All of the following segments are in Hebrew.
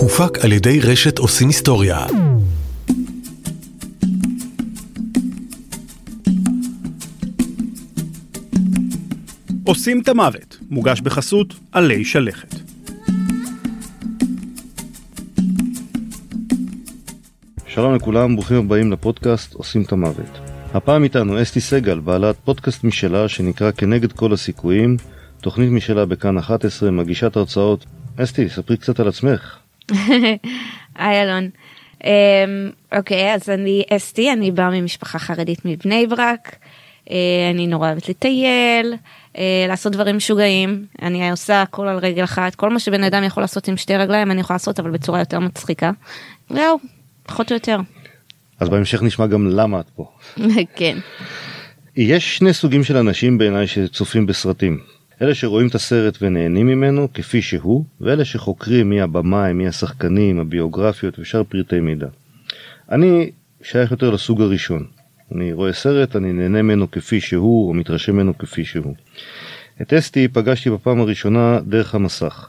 הופק על ידי רשת עושים היסטוריה. עושים את המוות, מוגש בחסות עלי שלכת. שלום לכולם, ברוכים הבאים לפודקאסט עושים את המוות. הפעם איתנו אסתי סגל, בעלת פודקאסט משלה שנקרא כנגד כל הסיכויים, תוכנית משלה בכאן 11, מגישת הרצאות. אסתי, ספרי קצת על עצמך. היי אלון. אמ, אוקיי, אז אני אסתי, אני באה ממשפחה חרדית מבני ברק. אה, אני נורא אוהבת לטייל, אה, לעשות דברים משוגעים. אני עושה הכל על רגל אחת, כל מה שבן אדם יכול לעשות עם שתי רגליים אני יכולה לעשות, אבל בצורה יותר מצחיקה. זהו, פחות או יותר. אז בהמשך נשמע גם למה את פה. כן. יש שני סוגים של אנשים בעיניי שצופים בסרטים. אלה שרואים את הסרט ונהנים ממנו כפי שהוא, ואלה שחוקרים מי הבמאי, מי השחקנים, הביוגרפיות ושאר פרטי מידע. אני שייך יותר לסוג הראשון. אני רואה סרט, אני נהנה ממנו כפי שהוא, או מתרשם ממנו כפי שהוא. את אסתי פגשתי בפעם הראשונה דרך המסך.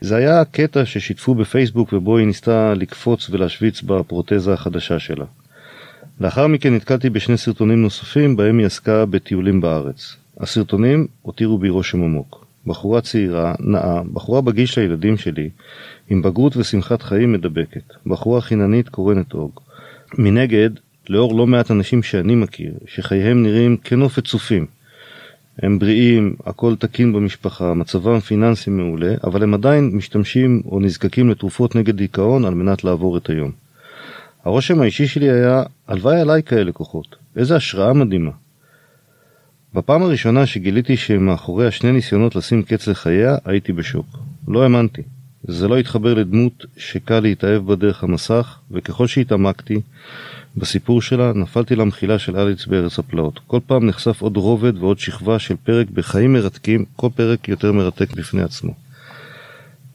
זה היה קטע ששיתפו בפייסבוק ובו היא ניסתה לקפוץ ולהשוויץ בפרוטזה החדשה שלה. לאחר מכן נתקלתי בשני סרטונים נוספים בהם היא עסקה בטיולים בארץ. הסרטונים הותירו בי רושם עמוק. בחורה צעירה, נאה, בחורה בגיל של הילדים שלי, עם בגרות ושמחת חיים מדבקת. בחורה חיננית קורנת אוג. מנגד, לאור לא מעט אנשים שאני מכיר, שחייהם נראים כנופת צופים. הם בריאים, הכל תקין במשפחה, מצבם פיננסי מעולה, אבל הם עדיין משתמשים או נזקקים לתרופות נגד דיכאון על מנת לעבור את היום. הרושם האישי שלי היה, הלוואי עליי כאלה כוחות. איזה השראה מדהימה. בפעם הראשונה שגיליתי שמאחורי השני ניסיונות לשים קץ לחייה, הייתי בשוק. לא האמנתי. זה לא התחבר לדמות שקל להתאהב בה דרך המסך, וככל שהתעמקתי בסיפור שלה, נפלתי למחילה של אליץ בארץ הפלאות. כל פעם נחשף עוד רובד ועוד שכבה של פרק בחיים מרתקים, כל פרק יותר מרתק בפני עצמו.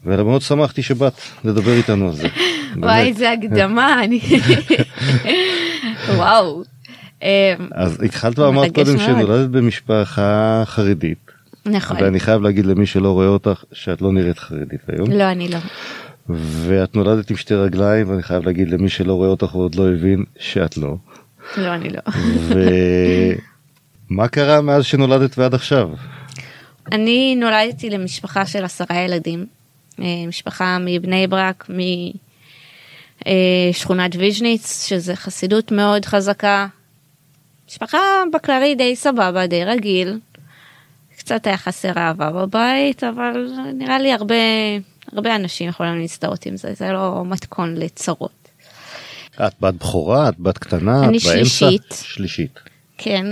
ומאוד שמחתי שבאת לדבר איתנו על זה. וואי, איזה הקדמה, אני... וואו. אמ, אז התחלת ואמרת קודם. שנולדת במשפחה חרדית, נכון. ואני חייב להגיד למי שלא רואה אותך שאת לא נראית חרדית היום. לא, אני לא. ואת נולדת עם שתי רגליים, ואני חייב להגיד למי שלא רואה אותך ועוד לא הבין שאת לא. לא, אני לא. ומה קרה מאז שנולדת ועד עכשיו? אני נולדתי למשפחה של עשרה ילדים. אה, משפחה מבני ברק, משכונת ויז'ניץ, שזה חסידות מאוד חזקה. משפחה בכללי די סבבה, די רגיל. קצת היה חסר אהבה בבית, אבל נראה לי הרבה, הרבה אנשים יכולים להזדהות עם זה, זה לא מתכון לצרות. את בת בכורה? את בת קטנה? אני את באמצע? שלישית. שלישית. כן,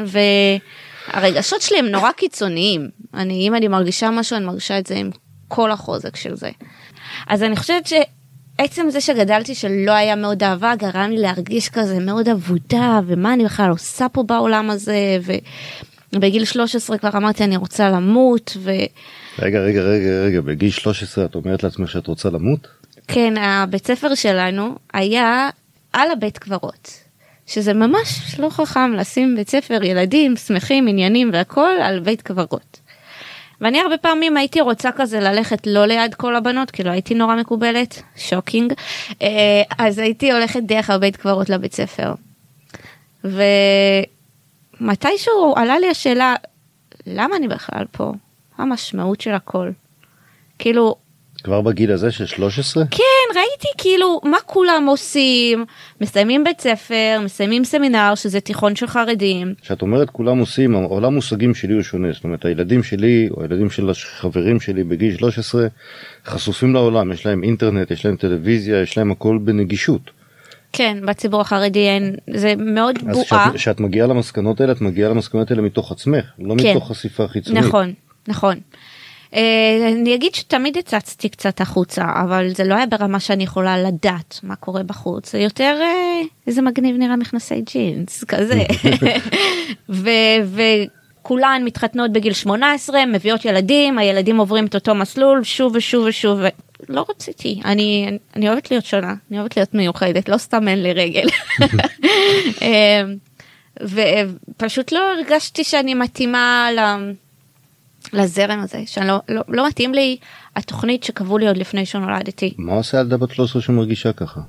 והרגשות שלי הם נורא קיצוניים. אני, אם אני מרגישה משהו, אני מרגישה את זה עם כל החוזק של זה. אז אני חושבת שעצם זה שגדלתי שלא היה מאוד אהבה, גרם לי להרגיש כזה מאוד אבודה, ומה אני בכלל עושה פה בעולם הזה, ובגיל 13 כבר אמרתי אני רוצה למות, ו... רגע, רגע, רגע, רגע, בגיל 13 את אומרת לעצמך שאת רוצה למות? כן, הבית ספר שלנו היה על הבית קברות. שזה ממש לא חכם לשים בית ספר ילדים שמחים עניינים והכל על בית קברות. ואני הרבה פעמים הייתי רוצה כזה ללכת לא ליד כל הבנות כי לא הייתי נורא מקובלת שוקינג אה, אז הייתי הולכת דרך הבית קברות לבית ספר. ומתישהו עלה לי השאלה למה אני בכלל פה המשמעות של הכל. כאילו כבר בגיל הזה של 13? כן, ראיתי כאילו מה כולם עושים, מסיימים בית ספר, מסיימים סמינר שזה תיכון של חרדים. כשאת אומרת כולם עושים, העולם מושגים שלי הוא שונה. זאת אומרת, הילדים שלי, או הילדים של החברים שלי בגיל 13, חשופים לעולם. יש להם אינטרנט, יש להם טלוויזיה, יש להם הכל בנגישות. כן, בציבור החרדי אין, זה מאוד אז בועה. כשאת- כשאת מגיעה למסקנות האלה, את מגיעה למסקנות האלה מתוך עצמך, לא כן. מתוך חשיפה חיצונית. נכון, נכון. אה, אני אגיד שתמיד הצצתי קצת החוצה, אבל זה לא היה ברמה שאני יכולה לדעת מה קורה בחוץ, זה יותר אה, איזה מגניב נראה מכנסי ג'ינס, כזה. וכולן מתחתנות בגיל 18, מביאות ילדים, הילדים עוברים את אותו מסלול שוב ושוב ושוב. לא רציתי, אני, אני אוהבת להיות שונה, אני אוהבת להיות מיוחדת, לא סתם אין לי רגל. אה, ופשוט לא הרגשתי שאני מתאימה ל... לזרם הזה, שאני לא, לא, לא מתאים לי התוכנית שקבעו לי עוד לפני שנולדתי. מה עושה ילדה בת 13 שמרגישה ככה?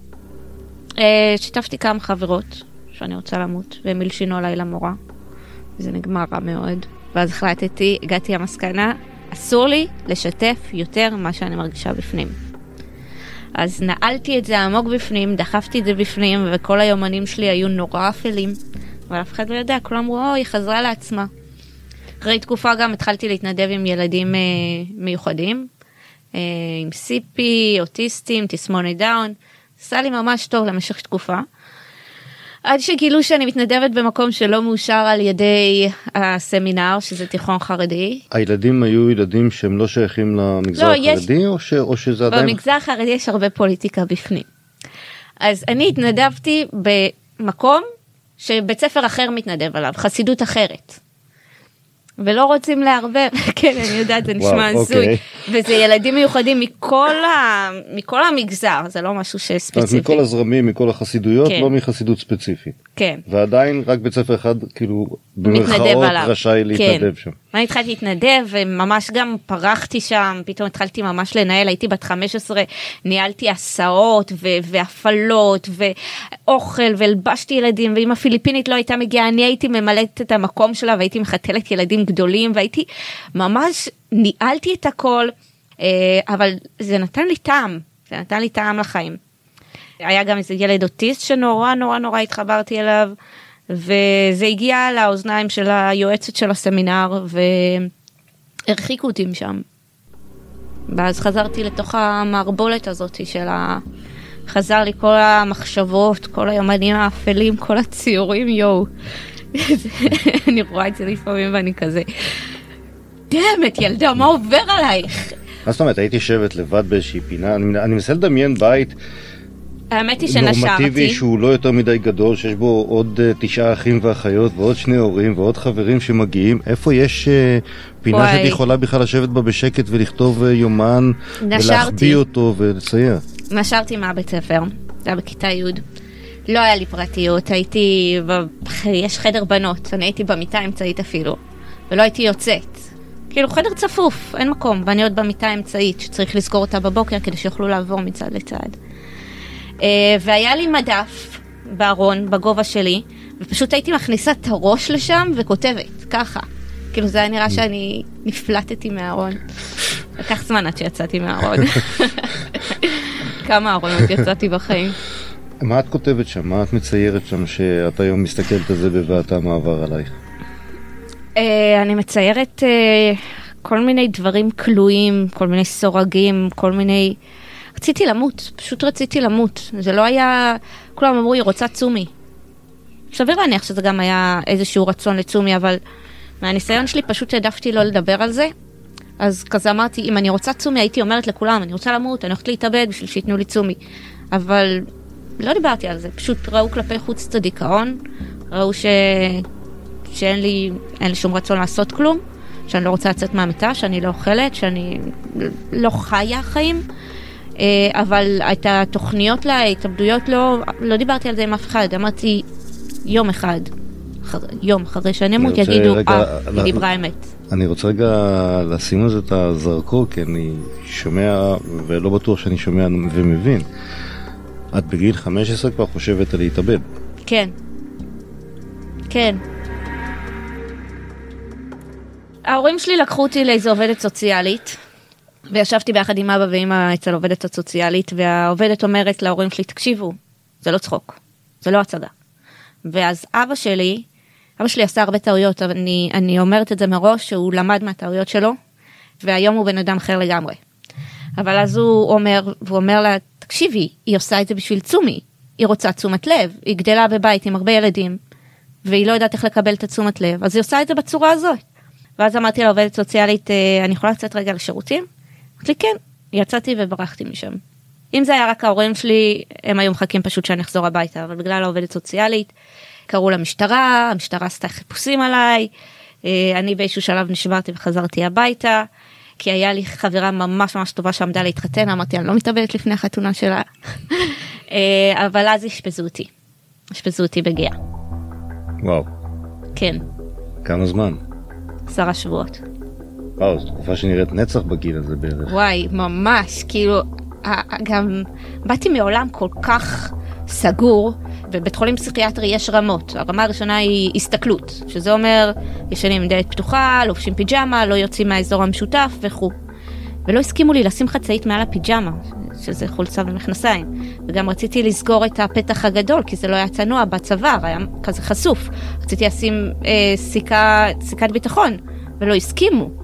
אה, שיתפתי כמה חברות שאני רוצה למות, והם הלשינו עליי למורה. זה נגמר רע מאוד. ואז החלטתי, הגעתי למסקנה, אסור לי לשתף יותר ממה שאני מרגישה בפנים. אז נעלתי את זה עמוק בפנים, דחפתי את זה בפנים, וכל היומנים שלי היו נורא אפלים. אבל אף אחד לא יודע, כולם אמרו, אוי, היא חזרה לעצמה. אחרי תקופה גם התחלתי להתנדב עם ילדים אה, מיוחדים, אה, עם CP, אוטיסטים, תסמונת דאון. עשה לי ממש טוב למשך תקופה. עד שגילו שאני מתנדבת במקום שלא מאושר על ידי הסמינר, שזה תיכון חרדי. הילדים היו ילדים שהם לא שייכים למגזר לא, יש- החרדי, או, ש... או שזה עדיין... במגזר החרדי יש הרבה פוליטיקה בפנים. אז אני התנדבתי במקום שבית ספר אחר מתנדב עליו, חסידות אחרת. ולא רוצים לערבב, כן, אני יודעת, זה נשמע הזוי. אוקיי. וזה ילדים מיוחדים מכל, ה... מכל המגזר, זה לא משהו שספציפי. מכל הזרמים, מכל החסידויות, כן. לא מחסידות ספציפית. כן. ועדיין רק בית ספר אחד, כאילו, במרכאות. רשאי להתנדב כן. שם. אני התחלתי להתנדב וממש גם פרחתי שם, פתאום התחלתי ממש לנהל, הייתי בת 15, ניהלתי הסעות ו- והפעלות ואוכל והלבשתי ילדים, ואם הפיליפינית לא הייתה מגיעה, אני הייתי ממלאת את המקום שלה והייתי מחתלת ילדים גדולים והייתי ממש ניהלתי את הכל, אה, אבל זה נתן לי טעם, זה נתן לי טעם לחיים. היה גם איזה ילד אוטיסט שנורא נורא נורא התחברתי אליו וזה הגיע לאוזניים של היועצת של הסמינר והרחיקו אותי משם. ואז חזרתי לתוך המערבולת הזאת של ה... חזר לי כל המחשבות, כל היומנים האפלים, כל הציורים, יואו. אני רואה את זה לפעמים ואני כזה, דמת ילדה, מה עובר עלייך? מה זאת אומרת, הייתי יושבת לבד באיזושהי פינה, אני, אני מנסה לדמיין בית האמת היא נורמטיבי שנשרתי. שהוא לא יותר מדי גדול, שיש בו עוד uh, תשעה אחים ואחיות ועוד שני הורים ועוד חברים שמגיעים. איפה יש uh, פינה וואי. שאת יכולה בכלל לשבת בה בשקט ולכתוב uh, יומן נשרתי. ולהחביא אותו ולצייר? נשרתי מהבית ספר, זה היה בכיתה י'. לא היה לי פרטיות, הייתי, ב... יש חדר בנות, אני הייתי במיטה האמצעית אפילו, ולא הייתי יוצאת. כאילו חדר צפוף, אין מקום, ואני עוד במיטה האמצעית שצריך לסגור אותה בבוקר כדי שיוכלו לעבור מצד לצד. אה, והיה לי מדף בארון, בגובה שלי, ופשוט הייתי מכניסה את הראש לשם וכותבת, ככה. כאילו זה היה נראה שאני נפלטתי מהארון. לקח זמן עד שיצאתי מהארון. כמה ארונות יצאתי בחיים. מה את כותבת שם? מה את מציירת שם שאת היום מסתכלת על זה בבעתה מה עבר עלייך? אה, אני מציירת אה, כל מיני דברים כלואים, כל מיני סורגים, כל מיני... רציתי למות, פשוט רציתי למות. זה לא היה... כולם אמרו, היא רוצה צומי. סביר להניח שזה גם היה איזשהו רצון לצומי, אבל מהניסיון שלי פשוט העדפתי לא לדבר על זה. אז כזה אמרתי, אם אני רוצה צומי, הייתי אומרת לכולם, אני רוצה למות, אני הולכת להתאבד בשביל שייתנו לי צומי. אבל לא דיברתי על זה, פשוט ראו כלפי חוץ את הדיכאון, ראו ש... שאין לי, לי שום רצון לעשות כלום, שאני לא רוצה לצאת מהמיטה, שאני לא אוכלת, שאני לא חיה חיים. אה, אבל את התוכניות להתאבדויות לא, לא דיברתי על זה עם אף אחד, אמרתי יום אחד, אחר, יום אחרי שאני אמות, רוצה יגידו, אה, ל- היא דיברה אמת. אני רוצה רגע לשים על זה את הזרקור, כי אני שומע, ולא בטוח שאני שומע ומבין. את בגיל 15 כבר חושבת על להתאבד. כן. כן. ההורים שלי לקחו אותי לאיזו עובדת סוציאלית, וישבתי ביחד עם אבא ואמא אצל עובדת הסוציאלית, והעובדת אומרת להורים שלי, תקשיבו, זה לא צחוק, זה לא הצגה. ואז אבא שלי, אבא שלי עשה הרבה טעויות, אני, אני אומרת את זה מראש, שהוא למד מהטעויות שלו, והיום הוא בן אדם אחר לגמרי. אבל אז הוא אומר, והוא אומר לה, תקשיבי, היא עושה את זה בשביל צומי, היא רוצה תשומת לב, היא גדלה בבית עם הרבה ילדים, והיא לא יודעת איך לקבל את התשומת לב, אז היא עושה את זה בצורה הזאת. ואז אמרתי לעובדת סוציאלית, "אה, אני יכולה לצאת רגע לשירותים? אמרתי לי, כן, יצאתי וברחתי משם. אם זה היה רק ההורים שלי, הם היו מחכים פשוט שאני אחזור הביתה, אבל בגלל העובדת סוציאלית, קראו למשטרה, המשטרה עשתה חיפושים עליי, אה, אני באיזשהו שלב נשברתי וחזרתי הביתה, כי היה לי חברה ממש ממש טובה שעמדה להתחתן, אמרתי, אני לא מתאבדת לפני החתונה שלה. אה, אבל אז אשפזו אותי, אשפזו אותי בגאה, וואו, כן, כמה זמן? עשרה שבועות. וואו, זו תקופה שנראית נצח בגיל הזה בערך. וואי, ממש, כאילו, גם באתי מעולם כל כך סגור, בבית חולים פסיכיאטרי יש רמות. הרמה הראשונה היא הסתכלות, שזה אומר, ישנים עם דלת פתוחה, לובשים פיג'מה, לא יוצאים מהאזור המשותף וכו'. ולא הסכימו לי לשים חצאית מעל הפיג'מה, שזה חולצה ומכנסיים. וגם רציתי לסגור את הפתח הגדול, כי זה לא היה צנוע בצוואר, היה כזה חשוף. רציתי לשים אה, סיכה, סיכת ביטחון, ולא הסכימו.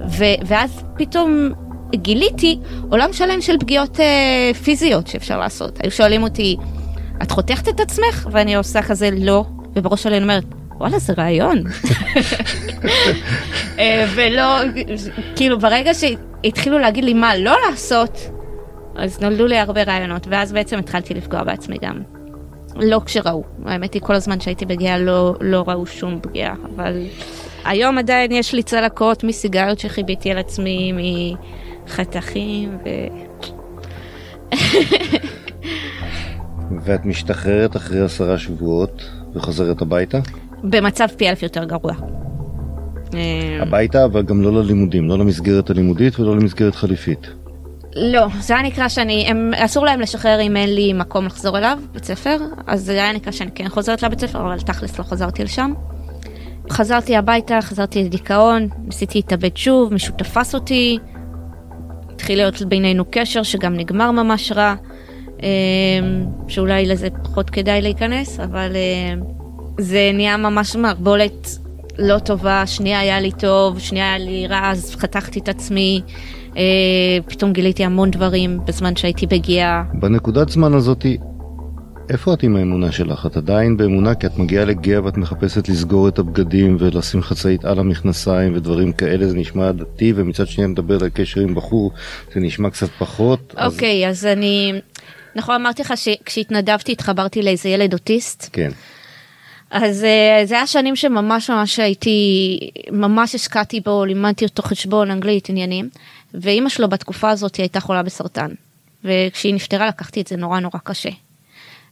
ו- ואז פתאום גיליתי עולם שלם של פגיעות אה, פיזיות שאפשר לעשות. היו שואלים אותי, את חותכת את עצמך? ואני עושה כזה לא, ובראש שלי אני אומרת, וואלה זה רעיון. אה, ולא, כאילו ברגע שהתחילו להגיד לי מה לא לעשות, אז נולדו לי הרבה רעיונות, ואז בעצם התחלתי לפגוע בעצמי גם. לא כשראו, האמת היא כל הזמן שהייתי בגאה לא, לא ראו שום פגיעה, אבל היום עדיין יש לי צלקות מסיגריות שחיביתי על עצמי, מחתכים ו... ואת משתחררת אחרי עשרה שבועות וחוזרת הביתה? במצב פי אלף יותר גרוע. אה, הביתה, אבל גם לא ללימודים, לא למסגרת הלימודית ולא למסגרת חליפית. לא, זה היה נקרא שאני, הם, אסור להם לשחרר אם אין לי מקום לחזור אליו, בית ספר, אז זה היה נקרא שאני כן חוזרת לבית ספר, אבל תכלס לא חזרתי לשם. חזרתי הביתה, חזרתי לדיכאון, ניסיתי להתאבד שוב, מישהו תפס אותי, התחיל להיות בינינו קשר שגם נגמר ממש רע, אה, שאולי לזה פחות כדאי להיכנס, אבל אה, זה נהיה ממש מערבולת לא טובה, שנייה היה לי טוב, שנייה היה לי רע, אז חתכתי את עצמי, אה, פתאום גיליתי המון דברים בזמן שהייתי בגיאה. בנקודת זמן הזאתי, איפה את עם האמונה שלך? את עדיין באמונה כי את מגיעה לגאה ואת מחפשת לסגור את הבגדים ולשים חצאית על המכנסיים ודברים כאלה, זה נשמע דתי, ומצד שני מדברת על קשר עם בחור, זה נשמע קצת פחות. אז- אוקיי, אז אני... נכון, אמרתי לך שכשהתנדבתי התחברתי לאיזה ילד אוטיסט, כן. אז אה, זה היה שנים שממש ממש הייתי, ממש השקעתי בו, לימדתי אותו חשבון, אנגלית, עניינים, ואימא שלו בתקופה הזאת הייתה חולה בסרטן, וכשהיא נפטרה לקחתי את זה נורא נורא קשה,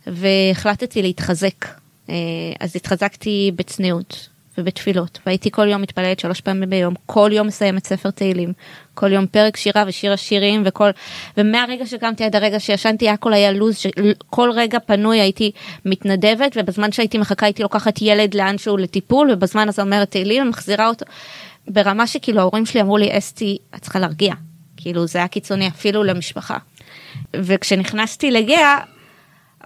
והחלטתי להתחזק, אה, אז התחזקתי בצניעות ובתפילות, והייתי כל יום מתפללת שלוש פעמים ביום, כל יום מסיימת ספר תהילים, כל יום פרק שירה ושיר השירים וכל, ומהרגע שקמתי עד הרגע שישנתי הכל היה לו"ז, שכל רגע פנוי הייתי מתנדבת ובזמן שהייתי מחכה הייתי לוקחת ילד לאנשהו לטיפול ובזמן הזה אומרת תהילים ומחזירה אותו. ברמה שכאילו ההורים שלי אמרו לי אסתי את צריכה להרגיע, כאילו זה היה קיצוני אפילו למשפחה. וכשנכנסתי לגאה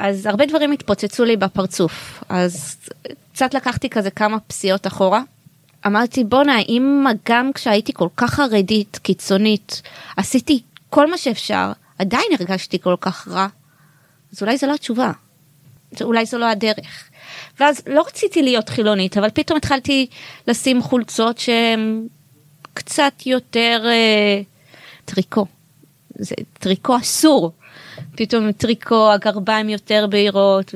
אז הרבה דברים התפוצצו לי בפרצוף אז קצת לקחתי כזה כמה פסיעות אחורה. אמרתי בואנה אם גם כשהייתי כל כך חרדית קיצונית עשיתי כל מה שאפשר עדיין הרגשתי כל כך רע אז אולי זו לא התשובה. אולי זו לא הדרך. ואז לא רציתי להיות חילונית אבל פתאום התחלתי לשים חולצות שהן קצת יותר אה, טריקו. זה טריקו אסור. פתאום טריקו הגרביים יותר בהירות,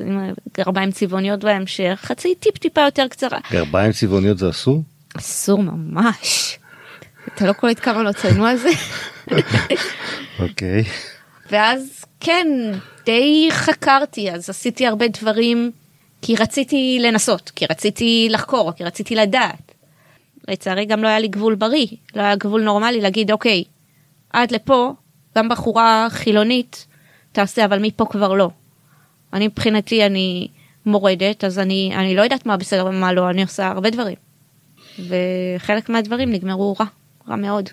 גרביים צבעוניות בהמשך, חצאית טיפ טיפה יותר קצרה. גרביים צבעוניות זה אסור? אסור ממש. אתה לא קולט כמה לא ציינו על זה? אוקיי. ואז כן, די חקרתי, אז עשיתי הרבה דברים כי רציתי לנסות, כי רציתי לחקור, כי רציתי לדעת. לצערי גם לא היה לי גבול בריא, לא היה גבול נורמלי להגיד אוקיי, עד לפה, גם בחורה חילונית תעשה, אבל מפה כבר לא. אני מבחינתי אני מורדת, אז אני, אני לא יודעת מה בסדר ומה לא, אני עושה הרבה דברים. וחלק מהדברים נגמרו רע, רע מאוד.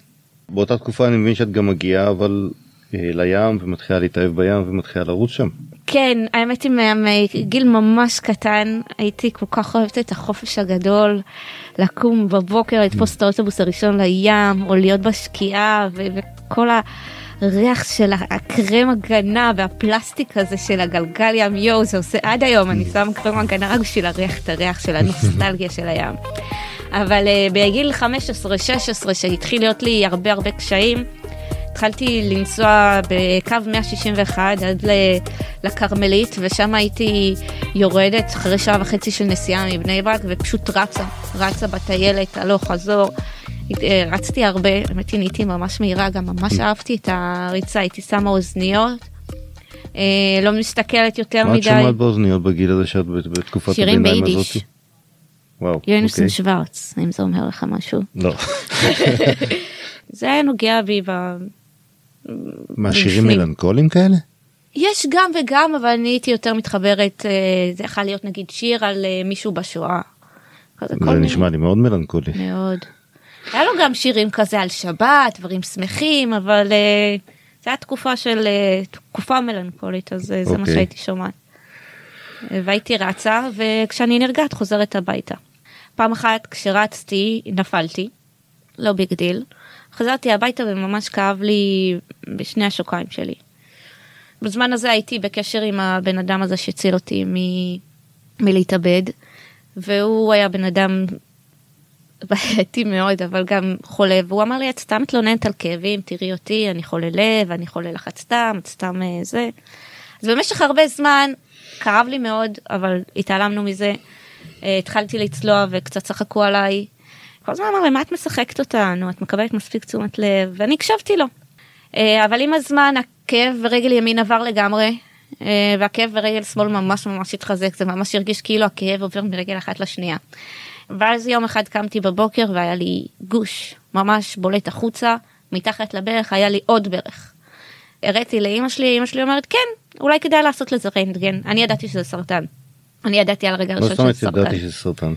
באותה תקופה אני מבין שאת גם מגיעה אבל אה, לים ומתחילה להתאהב בים ומתחילה לרוץ שם. כן, האמת היא מה- מגיל ממש קטן הייתי כל כך אוהבת את החופש הגדול, לקום בבוקר, לתפוס את האוטובוס הראשון לים, או להיות בשקיעה, וכל הריח של הקרם הגנה והפלסטיק הזה של הגלגל ים יואו, זה עושה עד היום, אני שמה קרם הגנה רק בשביל להריח את הריח של הנוסטלגיה של הים. אבל uh, בגיל 15-16 שהתחיל להיות לי הרבה הרבה קשיים, התחלתי לנסוע בקו 161 עד לכרמלית ושם הייתי יורדת אחרי שעה וחצי של נסיעה מבני ברק ופשוט רצה, רצה בטיילת הלוך חזור. אה, רצתי הרבה, האמת היא נהייתי ממש מהירה, גם ממש אהבתי את הריצה, הייתי שמה אוזניות, אה, לא מסתכלת יותר מה את מדי. שומעת באוזניות בגיל הזה שאת בת- בתקופת שירים הביניים ביידיש. הזאתי? וואו. יונסון אוקיי. שוורץ, האם זה אומר לך משהו? לא. זה היה נוגע בי ב... מה, שירים בפנים. מלנכוליים כאלה? יש גם וגם, אבל אני הייתי יותר מתחברת, אה, זה יכול להיות נגיד שיר על מישהו בשואה. זה נשמע לי מאוד מלנכולי. מאוד. היה לו גם שירים כזה על שבת, דברים שמחים, אבל אה, זו הייתה תקופה של, אה, תקופה מלנכולית, אז אה, זה מה אוקיי. שהייתי שומעת. והייתי רצה, וכשאני נרגעת חוזרת הביתה. פעם אחת כשרצתי, נפלתי, לא big deal. חזרתי הביתה וממש כאב לי בשני השוקיים שלי. בזמן הזה הייתי בקשר עם הבן אדם הזה שהציל אותי מ- מלהתאבד, והוא היה בן אדם בעייתי מאוד, אבל גם חולה, והוא אמר לי, את סתם מתלוננת על כאבים, תראי אותי, אני חולה לב, אני חולה לחץ דם, את סתם אה, זה. אז במשך הרבה זמן, כאב לי מאוד, אבל התעלמנו מזה. אה, התחלתי לצלוע וקצת צחקו עליי. כל הזמן אמר לי, מה את משחקת אותנו? את מקבלת מספיק תשומת לב, ואני הקשבתי לו. אה, אבל עם הזמן הכאב ברגל ימין עבר לגמרי, והכאב ברגל שמאל ממש ממש התחזק, זה ממש הרגיש כאילו הכאב עובר מרגל אחת לשנייה. ואז יום אחד קמתי בבוקר והיה לי גוש ממש בולט החוצה, מתחת לברך היה לי עוד ברך. הראיתי לאימא שלי, אימא שלי אומרת כן, אולי כדאי לעשות לזה רנטגן, אני ידעתי שזה סרטן. אני ידעתי על הרגע הראשון שזה סרטן.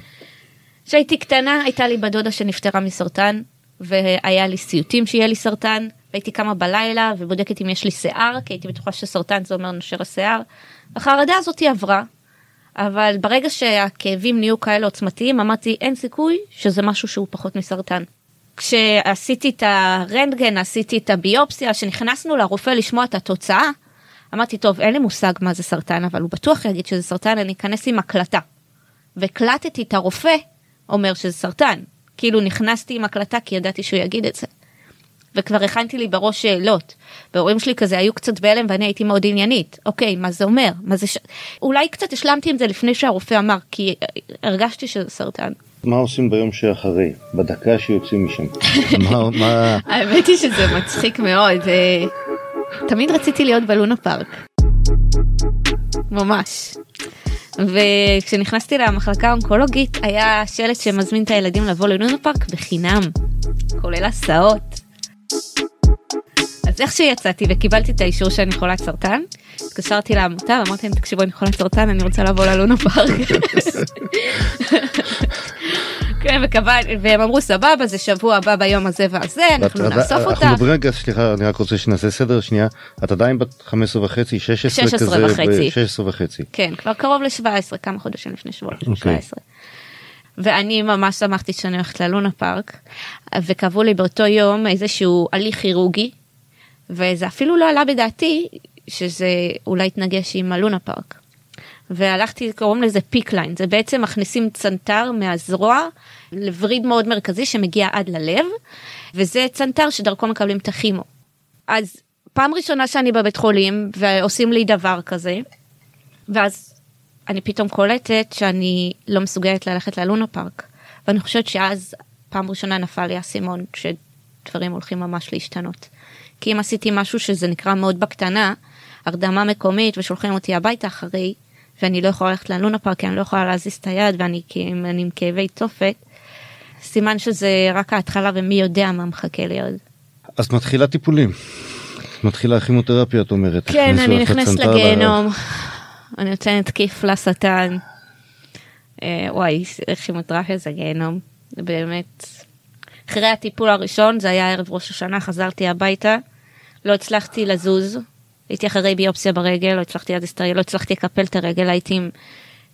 כשהייתי קטנה הייתה לי בת דודה שנפטרה מסרטן והיה לי סיוטים שיהיה לי סרטן והייתי קמה בלילה ובודקת אם יש לי שיער כי הייתי בטוחה שסרטן זה אומר נושר השיער. החרדה הזאת עברה אבל ברגע שהכאבים נהיו כאלה עוצמתיים אמרתי אין סיכוי שזה משהו שהוא פחות מסרטן. כשעשיתי את הרנטגן עשיתי את הביופסיה שנכנסנו לרופא לשמוע את התוצאה אמרתי טוב אין לי מושג מה זה סרטן אבל הוא בטוח יגיד שזה סרטן אני אכנס עם הקלטה. והקלטתי את הרופא אומר שזה סרטן. כאילו נכנסתי עם הקלטה כי ידעתי שהוא יגיד את זה. וכבר הכנתי לי בראש שאלות. וההורים שלי כזה היו קצת בהלם ואני הייתי מאוד עניינית. אוקיי, מה זה אומר? מה זה ש... אולי קצת השלמתי עם זה לפני שהרופא אמר, כי הרגשתי שזה סרטן. מה עושים ביום שאחרי? בדקה שיוצאים משם. מה- מה... האמת היא שזה מצחיק מאוד. אה, תמיד רציתי להיות בלונה פארק. ממש. וכשנכנסתי למחלקה האונקולוגית היה שלט שמזמין את הילדים לבוא ללונה פארק בחינם, כולל הסעות. אז איך שיצאתי וקיבלתי את האישור שאני חולת סרטן, התקשרתי לעמותה ואמרתי להם תקשיבו אני חולת סרטן אני רוצה לבוא ללונה פארק. כן, וקבע, והם אמרו סבבה זה שבוע הבא ביום הזה והזה אנחנו נאסוף אנחנו אותה. מדברים רגע, סליחה, אני רק רוצה שנעשה סדר שנייה. את עדיין בת 15 וחצי, 16 כזה? 16 וחצי. ב- 16 וחצי. כן, כבר קרוב ל-17, כמה חודשים לפני שבוע, לפני אוקיי. 17. ואני ממש שמחתי שאני הולכת ללונה פארק, וקבעו לי באותו יום איזשהו הליך כירורגי, וזה אפילו לא עלה בדעתי שזה אולי יתנגש עם הלונה פארק. והלכתי, קוראים לזה PICC line, זה בעצם מכניסים צנתר מהזרוע לווריד מאוד מרכזי שמגיע עד ללב, וזה צנתר שדרכו מקבלים את הכימו. אז פעם ראשונה שאני בבית חולים ועושים לי דבר כזה, ואז אני פתאום קולטת שאני לא מסוגלת ללכת ללונה פארק. ואני חושבת שאז פעם ראשונה נפל לי האסימון שדברים הולכים ממש להשתנות. כי אם עשיתי משהו שזה נקרא מאוד בקטנה, הרדמה מקומית ושולחים אותי הביתה אחרי, ואני לא יכולה ללכת ללונה פארק כי אני לא יכולה להזיז את היד ואני אני עם כאבי תופת, סימן שזה רק ההתחלה ומי יודע מה מחכה לי עוד. אז מתחילה טיפולים. מתחילה כימותרפיה את אומרת. כן, אני נכנסת לגיהנום, אני נותנת כיף לשטן. אה, וואי, כימותרפיה זה גיהנום, זה באמת. אחרי הטיפול הראשון, זה היה ערב ראש השנה, חזרתי הביתה, לא הצלחתי לזוז, הייתי אחרי ביופסיה ברגל, לא הצלחתי אז להסתכל, לא הצלחתי לקפל את הרגל, הייתי עם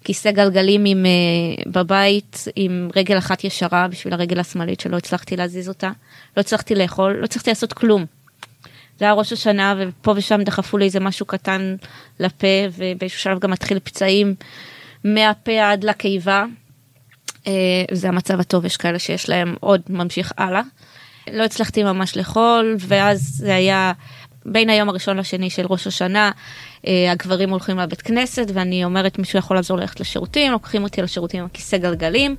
כיסא גלגלים עם, uh, בבית, עם רגל אחת ישרה בשביל הרגל השמאלית שלא הצלחתי להזיז אותה, לא הצלחתי לאכול, לא הצלחתי לעשות כלום. זה היה ראש השנה ופה ושם דחפו לי איזה משהו קטן לפה ובאיזשהו שלב גם מתחיל פצעים מהפה עד לקיבה. אה, זה המצב הטוב יש כאלה שיש להם עוד ממשיך הלאה. לא הצלחתי ממש לאכול ואז זה היה בין היום הראשון לשני של ראש השנה אה, הגברים הולכים לבית כנסת ואני אומרת מישהו יכול לעזור ללכת לשירותים לוקחים אותי לשירותים עם הכיסא גלגלים.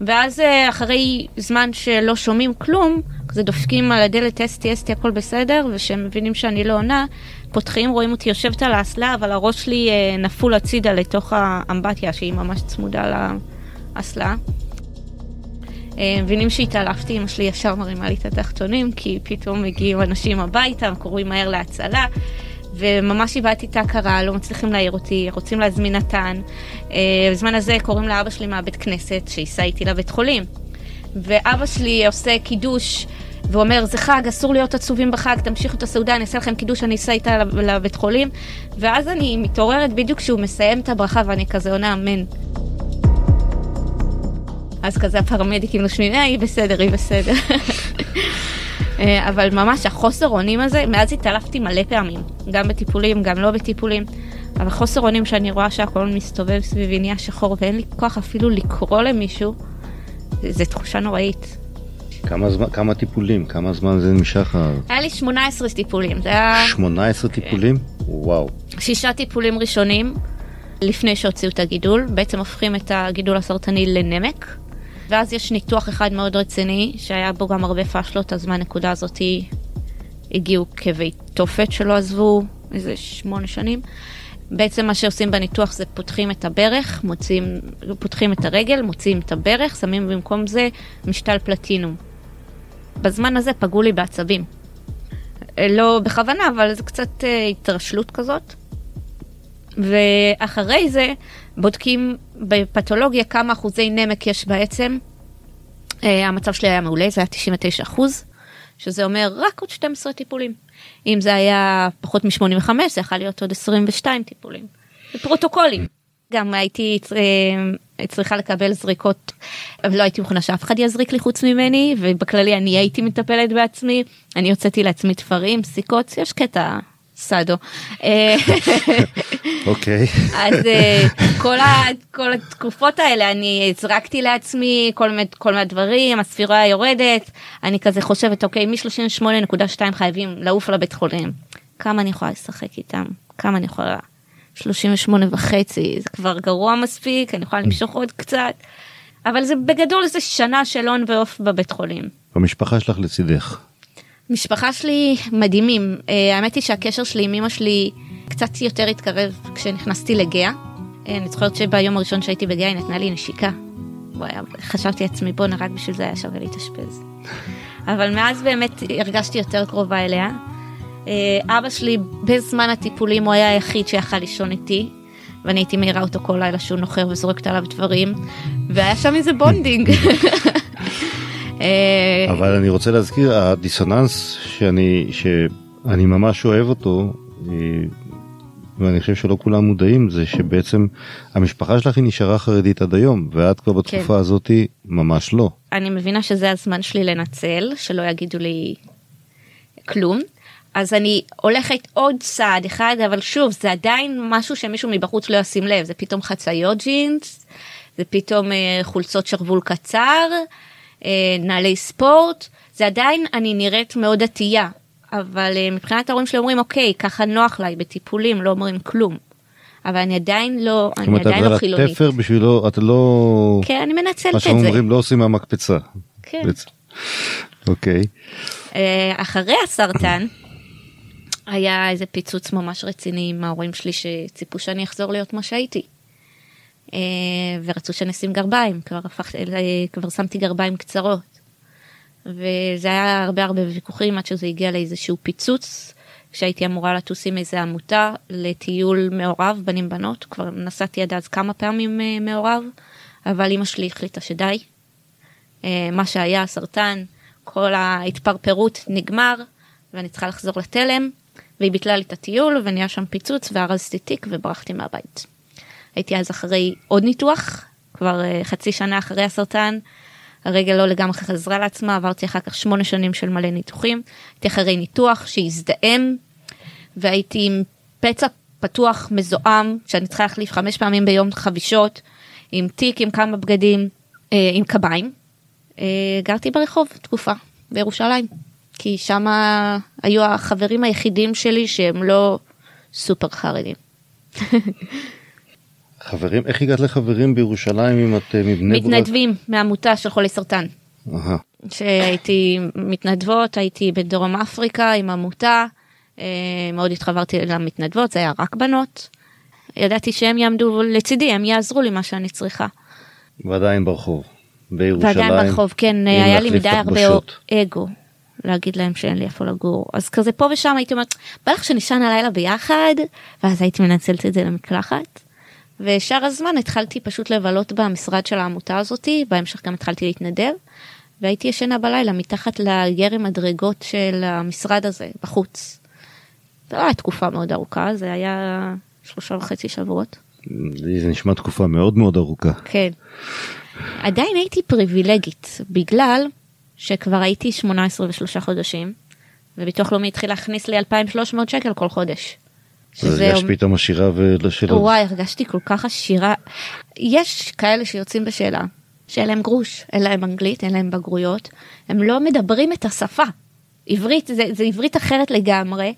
ואז אה, אחרי זמן שלא שומעים כלום, כזה דופקים על הדלת אסתי אסתי הכל בסדר, ושהם מבינים שאני לא עונה, פותחים, רואים אותי יושבת על האסלה, אבל הראש שלי אה, נפול הצידה לתוך האמבטיה שהיא ממש צמודה לאסלה. אה, מבינים שהתעלפתי, אמא שלי ישר מרימה לי את התחתונים, כי פתאום מגיעים אנשים הביתה, קוראים מהר להצלה. וממש איבדתי את ההכרה, לא מצליחים להעיר אותי, רוצים להזמין נתן. אה, בזמן הזה קוראים לאבא שלי מהבית כנסת, שייסע איתי לבית חולים. ואבא שלי עושה קידוש, והוא אומר, זה חג, אסור להיות עצובים בחג, תמשיכו את הסעודה, אני אעשה לכם קידוש, אני אסע איתה לבית חולים. ואז אני מתעוררת בדיוק כשהוא מסיים את הברכה, ואני כזה עונה אמן. אז כזה הפרמדיקים נושמים, אה, היא בסדר, היא בסדר. אה, אבל ממש החוסר אונים הזה, מאז התעלפתי מלא פעמים, גם בטיפולים, גם לא בטיפולים, אבל חוסר אונים שאני רואה שהכל מסתובב סביבי נהיה שחור ואין לי כוח אפילו לקרוא למישהו, זו תחושה נוראית. כמה, זמן, כמה טיפולים? כמה זמן זה נמשך? היה לי 18 טיפולים. זה היה... 18 כן. טיפולים? וואו. שישה טיפולים ראשונים לפני שהוציאו את הגידול, בעצם הופכים את הגידול הסרטני לנמק. ואז יש ניתוח אחד מאוד רציני, שהיה בו גם הרבה פאשלות, אז מהנקודה הזאת הגיעו כאבי תופת שלא עזבו איזה שמונה שנים. בעצם מה שעושים בניתוח זה פותחים את הברך, מוצאים, פותחים את הרגל, מוציאים את הברך, שמים במקום זה משתל פלטינום. בזמן הזה פגעו לי בעצבים. לא בכוונה, אבל זה קצת אה, התרשלות כזאת. ואחרי זה בודקים בפתולוגיה כמה אחוזי נמק יש בעצם. Uh, המצב שלי היה מעולה, זה היה 99 אחוז, שזה אומר רק עוד 12 טיפולים. אם זה היה פחות מ-85 זה יכול להיות עוד 22 טיפולים. פרוטוקולים. גם הייתי צריכה לקבל זריקות, לא הייתי מוכנה שאף אחד יזריק לי חוץ ממני, ובכללי אני הייתי מטפלת בעצמי, אני הוצאתי לעצמי תפרים, סיכות, יש קטע סאדו. אוקיי. אז אה, כל, ה, כל התקופות האלה אני הזרקתי לעצמי כל כל מיני דברים, הספירה יורדת, אני כזה חושבת אוקיי מ-38.2 חייבים לעוף לבית חולים. כמה אני יכולה לשחק איתם? כמה אני יכולה? 38 וחצי זה כבר גרוע מספיק אני יכולה למשוך עוד קצת. אבל זה בגדול זה שנה של הון ועוף בבית חולים. המשפחה שלך לצידך. משפחה שלי מדהימים. אה, האמת היא שהקשר שלי עם אמא שלי קצת יותר התקרב כשנכנסתי לגאה. אה, אני זוכרת שביום הראשון שהייתי בגאה היא נתנה לי נשיקה. חשבתי לעצמי בואנה רק בשביל זה היה שווה להתאשפז. אבל מאז באמת הרגשתי יותר קרובה אליה. אה, אבא שלי בזמן הטיפולים הוא היה היחיד שיכל לישון איתי. ואני הייתי מעירה אותו כל לילה שהוא נוחר וזורקת עליו דברים והיה שם איזה bonding. אה, אבל אני רוצה להזכיר הדיסוננס שאני שאני ממש אוהב אותו אה, ואני חושב שלא כולם מודעים זה שבעצם המשפחה שלך היא נשארה חרדית עד היום ואת כבר בתקופה כן. הזאתי ממש לא. אני מבינה שזה הזמן שלי לנצל שלא יגידו לי כלום. אז אני הולכת עוד צעד אחד אבל שוב זה עדיין משהו שמישהו מבחוץ לא ישים לב זה פתאום חצאיות ג'ינס זה פתאום אה, חולצות שרוול קצר אה, נעלי ספורט, זה עדיין אני נראית מאוד דתייה, אבל אה, מבחינת ההורים שלי אומרים אוקיי ככה נוח לי בטיפולים לא אומרים כלום. אבל אני עדיין לא, אני עדיין לא חילונית. התפר בשבילו, אתה לא... כן, אני מנצלת את זה. מה שאומרים לא עושים מהמקפצה. כן. אוקיי. אה, אחרי הסרטן, היה איזה פיצוץ ממש רציני עם ההורים שלי שציפו שאני אחזור להיות מה שהייתי. אה, ורצו שנשים גרביים, כבר, הפך, אה, כבר שמתי גרביים קצרות. וזה היה הרבה הרבה ויכוחים עד שזה הגיע לאיזשהו פיצוץ, כשהייתי אמורה לטוס עם איזה עמותה לטיול מעורב, בנים בנות, כבר נסעתי עד אז כמה פעמים אה, מעורב, אבל אמא שלי החליטה שדי. מה שהיה הסרטן, כל ההתפרפרות נגמר, ואני צריכה לחזור לתלם, והיא ביטלה לי את הטיול, ונהיה שם פיצוץ, וארזתי תיק וברחתי מהבית. הייתי אז אחרי עוד ניתוח, כבר uh, חצי שנה אחרי הסרטן. הרגל לא לגמרי חזרה לעצמה, עברתי אחר כך שמונה שנים של מלא ניתוחים. הייתי אחרי ניתוח שהזדהם, והייתי עם פצע פתוח מזוהם, שאני צריכה להחליף חמש פעמים ביום חבישות, עם תיק עם כמה בגדים, אה, עם קביים. אה, גרתי ברחוב תקופה, בירושלים, כי שם היו החברים היחידים שלי שהם לא סופר חרדים. חברים, איך הגעת לחברים בירושלים אם את אה, מבני ברק? מתנדבים מעמותה של חולי סרטן. שהייתי מתנדבות, הייתי בדרום אפריקה עם עמותה, אה, מאוד התחברתי למתנדבות, זה היה רק בנות. ידעתי שהם יעמדו לצידי, הם יעזרו לי מה שאני צריכה. ועדיין ברחוב. בירושלים. ועדיין ברחוב, כן, היה לי מדי הרבה. אגו. להגיד להם שאין לי איפה לגור אז כזה פה ושם הייתי אומרת בא לך שנישן הלילה ביחד ואז הייתי מנצלת את זה למקלחת. ושאר הזמן התחלתי פשוט לבלות במשרד של העמותה הזאתי בהמשך גם התחלתי להתנדב. והייתי ישנה בלילה מתחת לירי מדרגות של המשרד הזה בחוץ. זה לא היה תקופה מאוד ארוכה זה היה שלושה וחצי שבועות. זה נשמע תקופה מאוד מאוד ארוכה. כן. עדיין הייתי פריבילגית בגלל שכבר הייתי 18 ושלושה חודשים וביטוח לאומי התחיל להכניס לי 2,300 שקל כל חודש. אז הרגשת פתאום עשירה ולא שלא. וואי הרגשתי כל כך עשירה. יש כאלה שיוצאים בשאלה שאין להם גרוש אין להם אנגלית אין להם בגרויות הם לא מדברים את השפה. עברית זה, זה עברית אחרת לגמרי.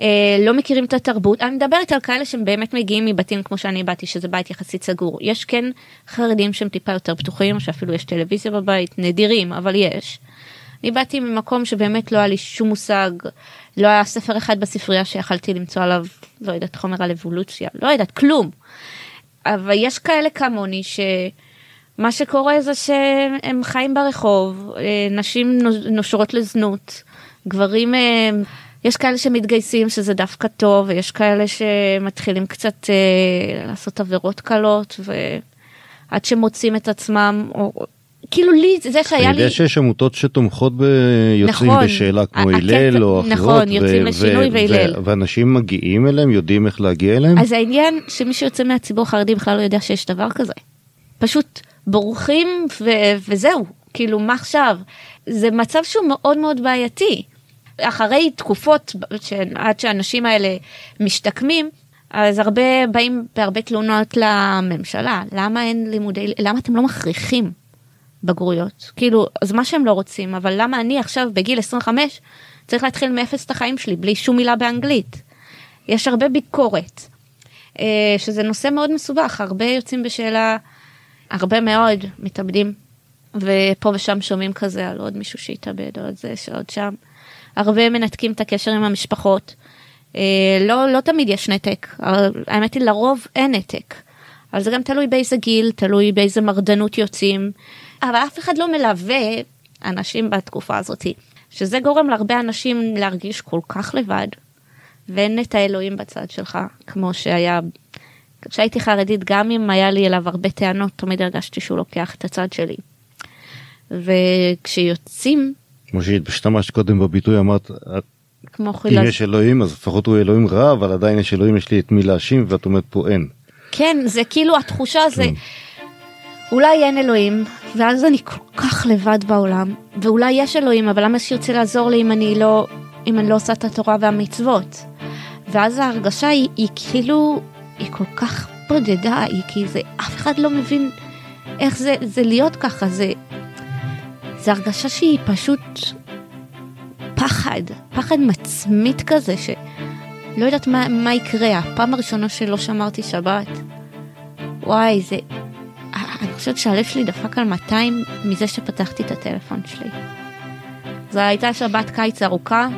אה, לא מכירים את התרבות אני מדברת על כאלה שהם באמת מגיעים מבתים כמו שאני באתי שזה בית יחסית סגור יש כן חרדים שהם טיפה יותר פתוחים שאפילו יש טלוויזיה בבית נדירים אבל יש. אני באתי ממקום שבאמת לא היה לי שום מושג לא היה ספר אחד בספרייה שיכלתי למצוא עליו לא יודעת חומר על אבולוציה לא יודעת כלום. אבל יש כאלה כמוני שמה שקורה זה שהם חיים ברחוב אה, נשים נושרות לזנות גברים אה, יש כאלה שמתגייסים שזה דווקא טוב ויש כאלה שמתחילים קצת אה, לעשות עבירות קלות ועד שמוצאים את עצמם או כאילו לי זה שהיה לי אני יודע שיש עמותות שתומכות ביוצאים נכון. בשאלה כמו הלל או אחרות. נכון, יוצאים לשינוי והלל. ואנשים מגיעים אליהם יודעים איך להגיע אליהם. אז העניין שמי שיוצא מהציבור החרדי בכלל לא יודע שיש דבר כזה. פשוט בורחים ו- וזהו כאילו מה עכשיו זה מצב שהוא מאוד מאוד בעייתי. אחרי תקופות עד שהאנשים האלה משתקמים אז הרבה באים בהרבה תלונות לממשלה למה אין לימודי למה אתם לא מכריחים בגרויות כאילו אז מה שהם לא רוצים אבל למה אני עכשיו בגיל 25 צריך להתחיל מאפס את החיים שלי בלי שום מילה באנגלית. יש הרבה ביקורת אה, שזה נושא מאוד מסובך הרבה יוצאים בשאלה הרבה מאוד מתאבדים ופה ושם שומעים כזה על עוד מישהו שהתאבד עוד זה שעוד שם. הרבה מנתקים את הקשר עם המשפחות. אה, לא לא תמיד יש נתק האמת היא לרוב אין נתק. אבל זה גם תלוי באיזה גיל תלוי באיזה מרדנות יוצאים אבל אף אחד לא מלווה אנשים בתקופה הזאתי שזה גורם להרבה אנשים להרגיש כל כך לבד ואין את האלוהים בצד שלך כמו שהיה כשהייתי חרדית גם אם היה לי אליו הרבה טענות תמיד הרגשתי שהוא לוקח את הצד שלי. וכשיוצאים כמו שהשתמשת קודם בביטוי אמרת כמו אם חילז יש אלוהים אז לפחות הוא אלוהים רע אבל עדיין יש אלוהים יש לי את מי להאשים ואת אומרת פה אין. כן זה כאילו התחושה זה כן. אולי אין אלוהים ואז אני כל כך לבד בעולם ואולי יש אלוהים אבל למה שירצה לעזור לי אם אני לא אם אני לא עושה את התורה והמצוות. ואז ההרגשה היא, היא כאילו היא כל כך בודדה היא כי זה אף אחד לא מבין איך זה זה להיות ככה זה זה הרגשה שהיא פשוט פחד פחד מצמית כזה שלא יודעת מה, מה יקרה הפעם הראשונה שלא שמרתי שבת וואי זה אני חושבת שהלב שלי דפק על 200 מזה שפתחתי את הטלפון שלי. זו הייתה שבת קיץ ארוכה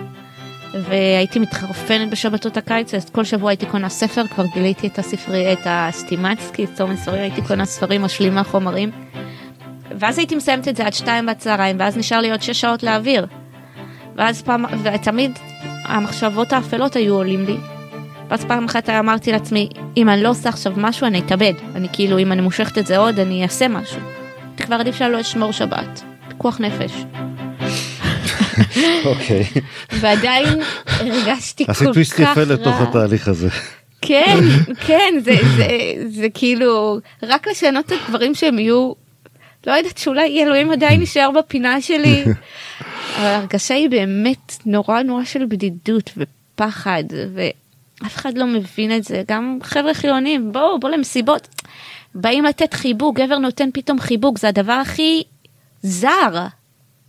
והייתי מתחרפנת בשבתות הקיץ אז כל שבוע הייתי קונה ספר כבר גיליתי את הספרי את הסטימצקי את תומס סורי הייתי קונה ספרים משלימה חומרים. ואז הייתי מסיימת את זה עד שתיים בצהריים ואז נשאר לי עוד שש שעות להעביר. ואז פעם ותמיד המחשבות האפלות היו עולים לי. ואז פעם אחת אמרתי לעצמי אם אני לא עושה עכשיו משהו אני אתאבד אני כאילו אם אני מושכת את זה עוד אני אעשה משהו. כבר עדיף שאני לא אשמור שבת. פיקוח נפש. אוקיי. ועדיין הרגשתי כל כך עשית רע. טוויסט יפה לתוך התהליך הזה. כן, כן, זה, זה, זה כאילו, רק לשנות את הדברים שהם יהיו, לא יודעת שאולי אלוהים עדיין יישאר בפינה שלי. אבל ההרגשה היא באמת נורא נורא של בדידות ופחד, ואף אחד לא מבין את זה, גם חבר'ה חילונים, בואו, בואו למסיבות. באים לתת חיבוק, גבר נותן פתאום חיבוק, זה הדבר הכי זר.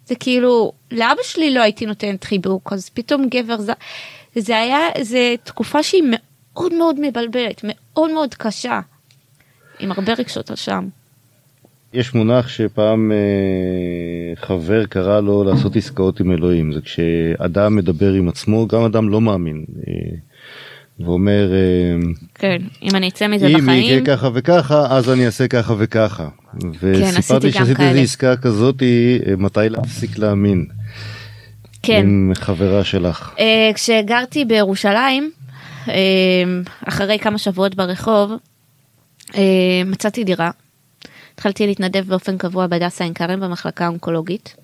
זה כאילו, לאבא שלי לא הייתי נותנת חיבוק, אז פתאום גבר זר. זה היה, זה תקופה שהיא מאוד מאוד מבלבלת, מאוד מאוד קשה, עם הרבה רגשות אשם. יש מונח שפעם אה, חבר קרא לו לעשות עסקאות עם אלוהים זה כשאדם מדבר עם עצמו גם אדם לא מאמין אה, ואומר אה, כן, אם אני אצא מזה אם בחיים, יקרה ככה וככה אז אני אעשה ככה וככה וסיפרתי עשיתי גם שעשית כאלה. איזו עסקה כזאת, אה, מתי להפסיק להאמין. כן. עם חברה שלך. אה, כשגרתי בירושלים, אה, אחרי כמה שבועות ברחוב, אה, מצאתי דירה. התחלתי להתנדב באופן קבוע בהדסה עין כרם במחלקה האונקולוגית.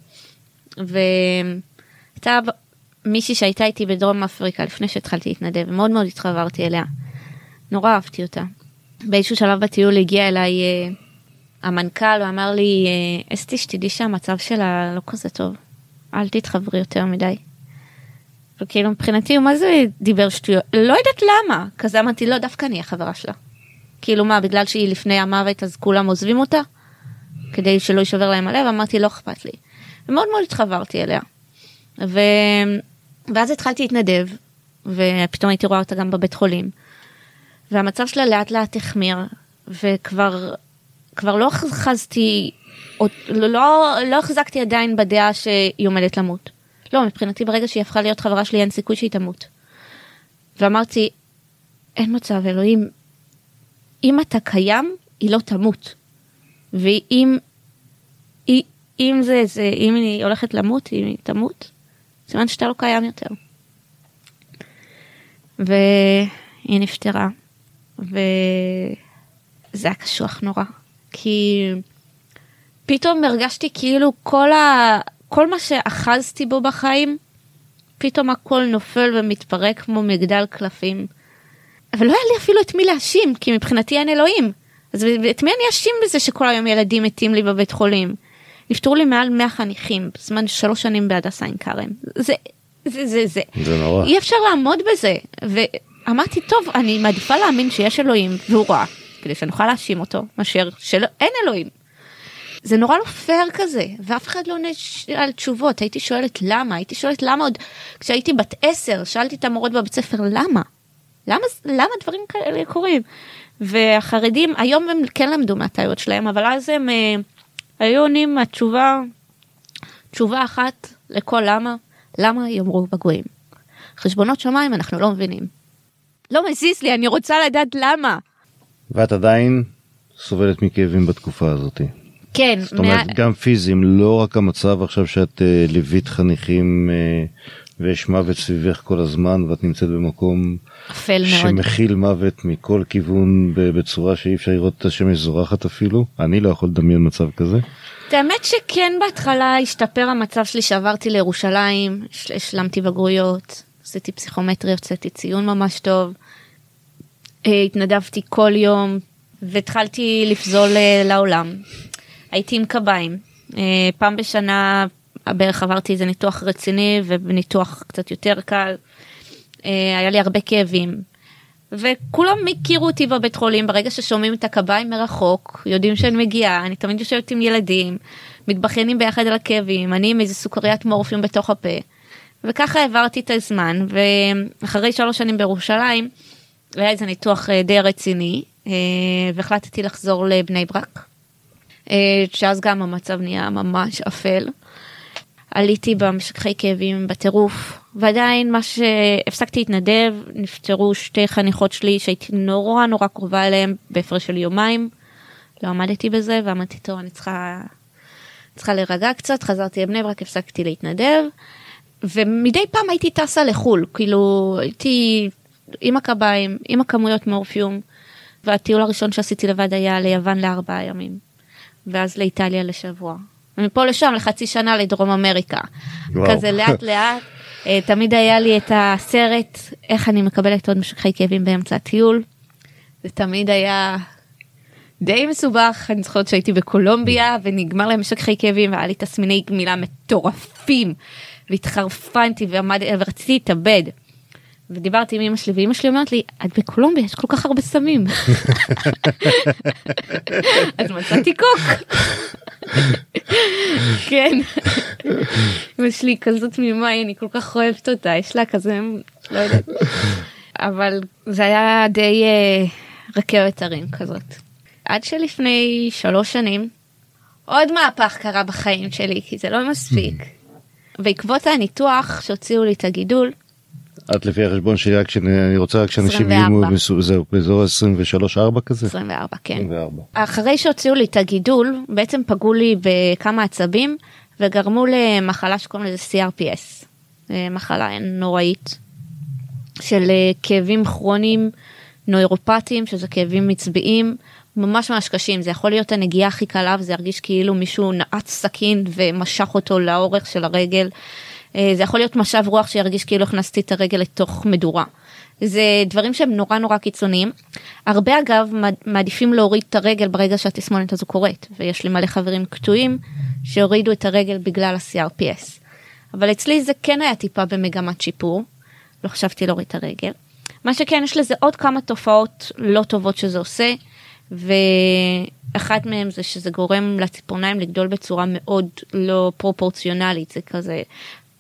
והייתה מישהי שהייתה איתי בדרום אפריקה לפני שהתחלתי להתנדב, מאוד מאוד התחברתי אליה. נורא אהבתי אותה. באיזשהו שלב בטיול הגיע אליי אה, המנכ"ל ואמר לי, אה, אסתי, שתדעי שהמצב שלה לא כזה טוב. אל תתחברי יותר מדי. וכאילו מבחינתי מה זה דיבר שטויות לא יודעת למה כזה אמרתי לא דווקא אני החברה שלה. כאילו מה בגלל שהיא לפני המוות אז כולם עוזבים אותה כדי שלא יישבר להם הלב אמרתי לא אכפת לי. ומאוד מאוד התחברתי אליה. ו... ואז התחלתי להתנדב ופתאום הייתי רואה אותה גם בבית חולים. והמצב שלה לאט לאט החמיר וכבר כבר לא חזתי לא, לא החזקתי עדיין בדעה שהיא עומדת למות. לא, מבחינתי ברגע שהיא הפכה להיות חברה שלי אין סיכוי שהיא תמות. ואמרתי, אין מצב, אלוהים, אם אתה קיים, היא לא תמות. ואם היא- אם זה, זה, אם היא הולכת למות, אם היא תמות, סימן שאתה לא קיים יותר. והיא נפטרה, וזה היה קשוח נורא, כי פתאום הרגשתי כאילו כל, ה... כל מה שאחזתי בו בחיים, פתאום הכל נופל ומתפרק כמו מגדל קלפים. אבל לא היה לי אפילו את מי להאשים, כי מבחינתי אין אלוהים. אז את מי אני אאשים בזה שכל היום ילדים מתים לי בבית חולים? נפטרו לי מעל 100 חניכים בזמן שלוש שנים בהדסה עין כרם. זה, זה, זה, זה. זה נורא. אי אפשר לעמוד בזה. ואמרתי, טוב, אני מעדיפה להאמין שיש אלוהים והוא רע, כדי שאני אוכל להאשים אותו, מאשר שאין אלוהים. זה נורא לא פייר כזה, ואף אחד לא עונה על תשובות. הייתי שואלת למה, הייתי שואלת למה עוד כשהייתי בת עשר, שאלתי את המורות בבית ספר למה? למה, למה דברים כאלה קורים? והחרדים, היום הם כן למדו מהטעויות שלהם, אבל אז הם אה, היו עונים מהתשובה, תשובה אחת לכל למה, למה יאמרו בגויים. חשבונות שמיים אנחנו לא מבינים. לא מזיז לי, אני רוצה לדעת למה. ואת עדיין סובלת מכאבים בתקופה הזאת. כן, זאת אומרת, גם פיזיים, לא רק המצב עכשיו שאת uh, ליווית חניכים uh, ויש מוות סביבך כל הזמן ואת נמצאת במקום אפל מאוד. שמכיל מוות מכל כיוון בצורה שאי אפשר לראות את השמש זורחת אפילו. אני לא יכול לדמיין מצב כזה. האמת שכן בהתחלה השתפר המצב שלי שעברתי לירושלים, הש- השלמתי בגרויות, עשיתי פסיכומטרי, הוצאתי ציון ממש טוב, אה, התנדבתי כל יום והתחלתי לפזול אה, לעולם. הייתי עם קביים, אה, פעם בשנה בערך עברתי איזה ניתוח רציני וניתוח קצת יותר קל, אה, היה לי הרבה כאבים. וכולם הכירו אותי בבית חולים ברגע ששומעים את הקביים מרחוק יודעים שאני מגיעה אני תמיד יושבת עם ילדים מתבכיינים ביחד על הכאבים אני עם איזה סוכריית מורפיום בתוך הפה. וככה העברתי את הזמן ואחרי שלוש שנים בירושלים היה איזה ניתוח אה, די רציני אה, והחלטתי לחזור לבני ברק. שאז גם המצב נהיה ממש אפל. עליתי במשככי כאבים בטירוף ועדיין מה שהפסקתי להתנדב נפטרו שתי חניכות שלי שהייתי נורא נורא קרובה אליהם בהפרש של יומיים. לא עמדתי בזה ואמרתי טוב אני צריכה צריכה להירגע קצת חזרתי לבני ברק הפסקתי להתנדב ומדי פעם הייתי טסה לחו"ל כאילו הייתי עם הקביים עם הכמויות מורפיום והטיול הראשון שעשיתי לבד היה ליוון לארבעה ימים ואז לאיטליה לשבוע. ומפה לשם לחצי שנה לדרום אמריקה. וואו. כזה לאט לאט. אה, תמיד היה לי את הסרט איך אני מקבלת עוד משככי כאבים באמצע הטיול. זה תמיד היה די מסובך אני זוכרת שהייתי בקולומביה ונגמר להם משככי כאבים והיה לי תסמיני גמילה מטורפים והתחרפנתי ועמד, ורציתי להתאבד. ודיברתי עם אמא שלי ואמא שלי אומרת לי את בקולומביה יש כל כך הרבה סמים. אז מצאתי קוק. כן. אמא שלי כזאת תמימה אני כל כך אוהבת אותה יש לה כזה לא יודעת. אבל זה היה די אה, רכבת הרים כזאת. עד שלפני שלוש שנים עוד מהפך קרה בחיים שלי כי זה לא מספיק. בעקבות הניתוח שהוציאו לי את הגידול את לפי החשבון שלי רק שאני רוצה רק שאנשים 24. יהיו זהו, באזור 23-4 כזה? 24 כן. 24. אחרי שהוציאו לי את הגידול בעצם פגעו לי בכמה עצבים וגרמו למחלה שקוראים לזה CRPS אה, מחלה נוראית של אה, כאבים כרוניים נוירופטיים שזה כאבים מצביעים ממש ממש קשים זה יכול להיות הנגיעה הכי קלה וזה ירגיש כאילו מישהו נעץ סכין ומשך אותו לאורך של הרגל. אה, זה יכול להיות משב רוח שירגיש כאילו הכנסתי את הרגל לתוך מדורה. זה דברים שהם נורא נורא קיצוניים. הרבה אגב מעד- מעדיפים להוריד את הרגל ברגע שהתסמונת הזו קורית ויש לי מלא חברים קטועים שהורידו את הרגל בגלל ה-CRPS. אבל אצלי זה כן היה טיפה במגמת שיפור. לא חשבתי להוריד את הרגל. מה שכן יש לזה עוד כמה תופעות לא טובות שזה עושה ואחת מהם זה שזה גורם לציפורניים לגדול בצורה מאוד לא פרופורציונלית זה כזה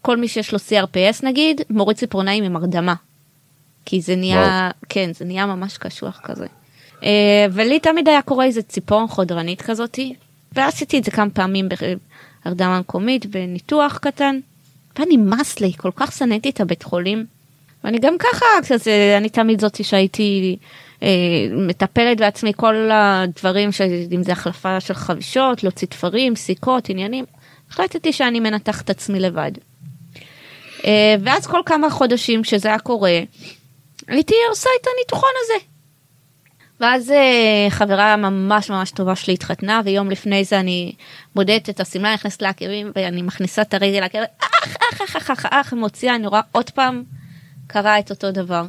כל מי שיש לו CRPS נגיד מוריד ציפורניים עם הרדמה. כי זה נהיה וואו. כן זה נהיה ממש קשוח כזה. אה, ולי תמיד היה קורה איזה ציפורן חודרנית כזאתי ועשיתי את זה כמה פעמים בהרדמה מקומית בניתוח קטן. ונמאס לי כל כך שנאתי את הבית חולים. ואני גם ככה כזה אני תמיד זאתי שהייתי אה, מטפלת בעצמי כל הדברים שאם זה החלפה של חבישות להוציא תפרים סיכות עניינים החלטתי שאני מנתחת עצמי לבד. אה, ואז כל כמה חודשים כשזה היה קורה הייתי עושה את הניתוחון הזה. ואז אה, חברה ממש ממש טובה שלי התחתנה ויום לפני זה אני בודדת את השמלה נכנסת לעקבים ואני מכניסה את הרגל לעקבים אח אח אח אח אח אח מוציאה אני רואה עוד פעם קרה את אותו דבר.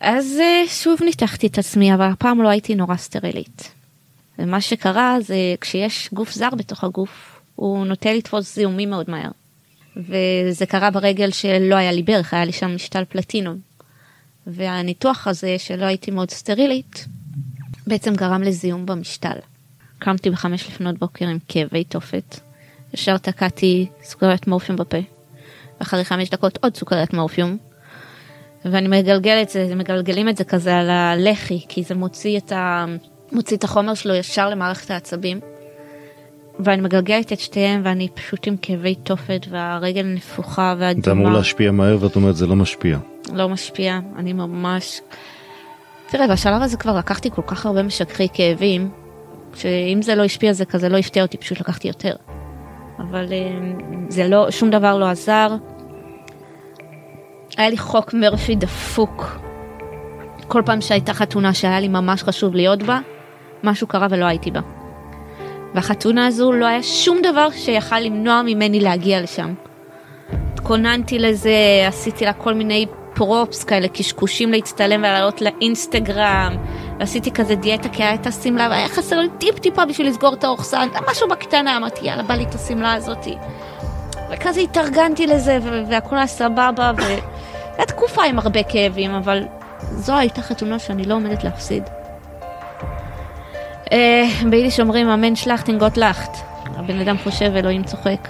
אז אה, שוב ניתחתי את עצמי אבל הפעם לא הייתי נורא סטרילית. ומה שקרה זה כשיש גוף זר בתוך הגוף הוא נוטה לתפוס זיהומים מאוד מהר. וזה קרה ברגל שלא היה לי ברך היה לי שם משתל פלטינום. והניתוח הזה שלא הייתי מאוד סטרילית בעצם גרם לזיהום במשתל. קמתי בחמש לפנות בוקר עם כאבי תופת, ישר תקעתי סוכריית מורפיום בפה, ואחרי חמש דקות עוד סוכריית מורפיום, ואני מגלגלת זה, מגלגלים את זה כזה על הלחי, כי זה מוציא את, ה... מוציא את החומר שלו ישר למערכת העצבים. ואני מגלגלת את שתיהם ואני פשוט עם כאבי תופת והרגל נפוחה זה אמור. להשפיע מהר ואת אומרת זה לא משפיע. לא משפיע, אני ממש... תראה, בשלב הזה כבר לקחתי כל כך הרבה משככי כאבים, שאם זה לא השפיע זה כזה לא הפתיע אותי, פשוט לקחתי יותר. אבל אה, זה לא, שום דבר לא עזר. היה לי חוק מרפי דפוק. כל פעם שהייתה חתונה שהיה לי ממש חשוב להיות בה, משהו קרה ולא הייתי בה. והחתונה הזו לא היה שום דבר שיכל למנוע ממני להגיע לשם. התכוננתי לזה, עשיתי לה כל מיני פרופס כאלה, קשקושים להצטלם ולעלות לאינסטגרם, ועשיתי כזה דיאטה כי הייתה שמלה והיה חסר לי טיפ טיפה בשביל לסגור את האורסן, משהו בקטנה, אמרתי יאללה בא לי את השמלה הזאתי. וכזה התארגנתי לזה ו- והכל היה סבבה, והייתה תקופה עם הרבה כאבים, אבל זו הייתה חתונה שאני לא עומדת להפסיד. אה, ביידיש אומרים אמן שלחטין גוט לחט. הבן אדם חושב אלוהים צוחק.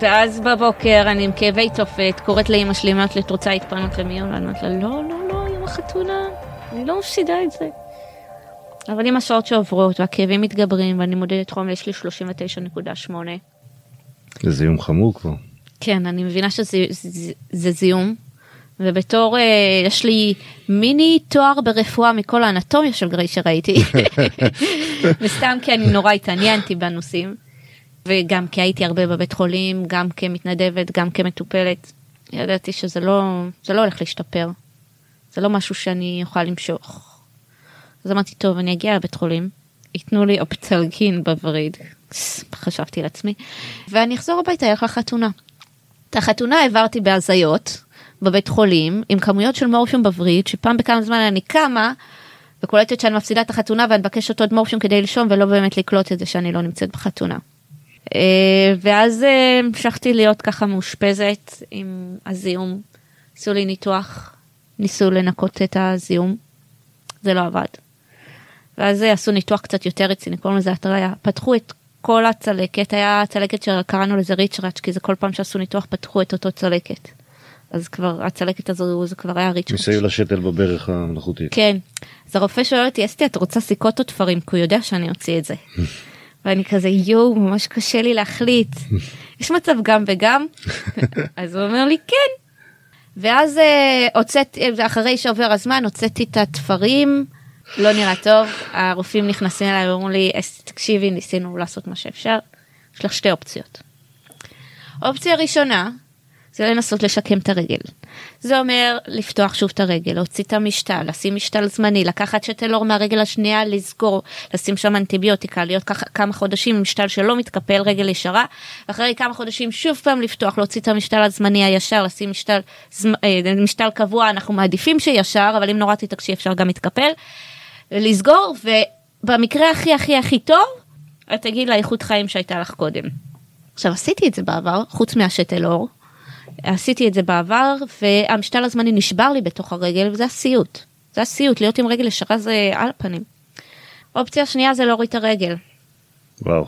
ואז בבוקר אני עם כאבי תופת, קוראת לאמא שלי, אומרת לי, את רוצה להתפנות למיון? ואני אומרת לה, לא, לא, לא, יום החתונה, אני לא מפסידה את זה. אבל עם השעות שעוברות והכאבים מתגברים ואני מודדת חום, יש לי 39.8. זה זיהום חמור כבר. כן, אני מבינה שזה זה, זה זיהום. ובתור, אה, יש לי מיני תואר ברפואה מכל האנטומיה של גריי שראיתי. וסתם כי אני נורא התעניינתי בנושאים. וגם כי הייתי הרבה בבית חולים, גם כמתנדבת, גם כמטופלת. ידעתי שזה לא, זה לא הולך להשתפר. זה לא משהו שאני אוכל למשוך. אז אמרתי, טוב, אני אגיע לבית חולים, ייתנו לי אופטלגין בווריד, חשבתי לעצמי, ואני אחזור הביתה, אלך לחתונה. את החתונה העברתי בהזיות בבית חולים עם כמויות של מורפיום בווריד שפעם בכמה זמן אני קמה וקולטת שאני מפסידה את החתונה ואני מבקשת עוד מורפיום כדי לישון ולא באמת לקלוט את זה שאני לא נמצאת בחתונה. אה, ואז אה, המשכתי להיות ככה מאושפזת עם הזיהום. עשו לי ניתוח, ניסו לנקות את הזיהום, זה לא עבד. ואז אה, עשו ניתוח קצת יותר רציני, קוראים לזה התריה, פתחו את כל הצלקת, היה צלקת שקראנו לזה ריצ'ראץ', כי זה כל פעם שעשו ניתוח פתחו את אותו צלקת. אז כבר הצלקת הזו זה כבר היה ריצ'ראץ'. מסביב לשתל בברך המלאכותית. כן. אז הרופא שואל אותי, אסתי, את רוצה סיכות או תפרים? כי הוא יודע שאני אוציא את זה. ואני כזה, יואו, ממש קשה לי להחליט. יש מצב גם וגם? אז הוא אומר לי, כן. ואז אה, הוצאתי, אחרי שעובר הזמן, הוצאתי את התפרים, לא נראה טוב, הרופאים נכנסים אליי ואומרים לי, "אסתי, תקשיבי, ניסינו לעשות מה שאפשר, יש לך שתי אופציות. אופציה ראשונה, זה לנסות לשקם את הרגל. זה אומר לפתוח שוב את הרגל, להוציא את המשתל, לשים משתל זמני, לקחת שתל אור מהרגל השנייה, לסגור, לשים שם אנטיביוטיקה, להיות ככה כמה חודשים עם משתל שלא מתקפל, רגל ישרה, ואחרי כמה חודשים שוב פעם לפתוח, להוציא את המשתל הזמני הישר, לשים משתל, אה, משתל קבוע, אנחנו מעדיפים שישר, אבל אם נורא תתעקשי אפשר גם מתקפל, לסגור, ובמקרה הכי הכי הכי טוב, את תגיד לאיכות חיים שהייתה לך קודם. עכשיו עשיתי את זה בעבר, חוץ מהשתל אור. עשיתי את זה בעבר והמשתל הזמני נשבר לי בתוך הרגל וזה הסיוט. זה הסיוט, להיות עם רגל ישרה זה על הפנים. אופציה שנייה זה להוריד את הרגל. וואו.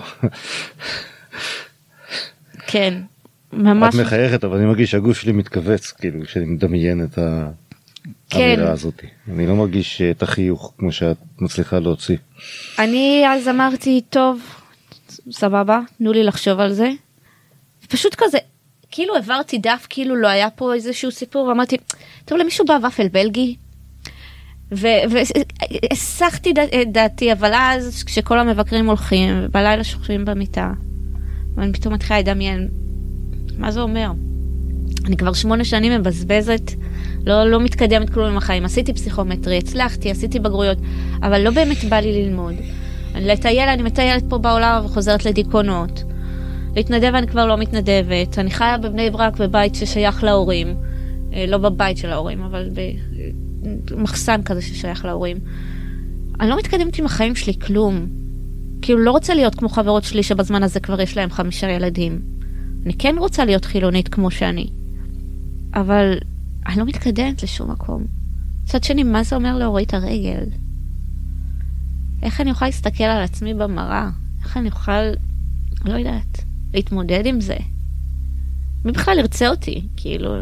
כן, את ממש. מחייכת אבל אני מרגיש שהגוף שלי מתכווץ כאילו כשאני מדמיין את ה- כן. האמירה הזאת. אני לא מרגיש אה, את החיוך כמו שאת מצליחה להוציא. אני אז אמרתי טוב, סבבה, תנו לי לחשוב על זה. פשוט כזה, כאילו העברתי דף כאילו לא היה פה איזשהו סיפור ואמרתי, טוב למישהו בא ופל בלגי. והסחתי דעתי אבל אז כשכל המבקרים הולכים בלילה שוכבים במיטה. ואני פתאום מתחילה לדמיין מה זה אומר. אני כבר שמונה שנים מבזבזת, לא, לא מתקדמת כלום עם החיים. עשיתי פסיכומטרי, הצלחתי, עשיתי בגרויות, אבל לא באמת בא לי ללמוד. לטייל, אני מטיילת פה בעולם וחוזרת לדיכאונות. להתנדב אני כבר לא מתנדבת. אני חיה בבני ברק בבית ששייך להורים. אה, לא בבית של ההורים, אבל במחסן כזה ששייך להורים. אני לא מתקדמת עם החיים שלי כלום. כאילו לא רוצה להיות כמו חברות שלי שבזמן הזה כבר יש להם חמישה ילדים. אני כן רוצה להיות חילונית כמו שאני. אבל אני לא מתקדמת לשום מקום. מצד שני, מה זה אומר להוריד את הרגל? איך אני אוכל להסתכל על עצמי במראה? איך אני אוכל, לא יודעת, להתמודד עם זה? מי בכלל ירצה אותי? כאילו,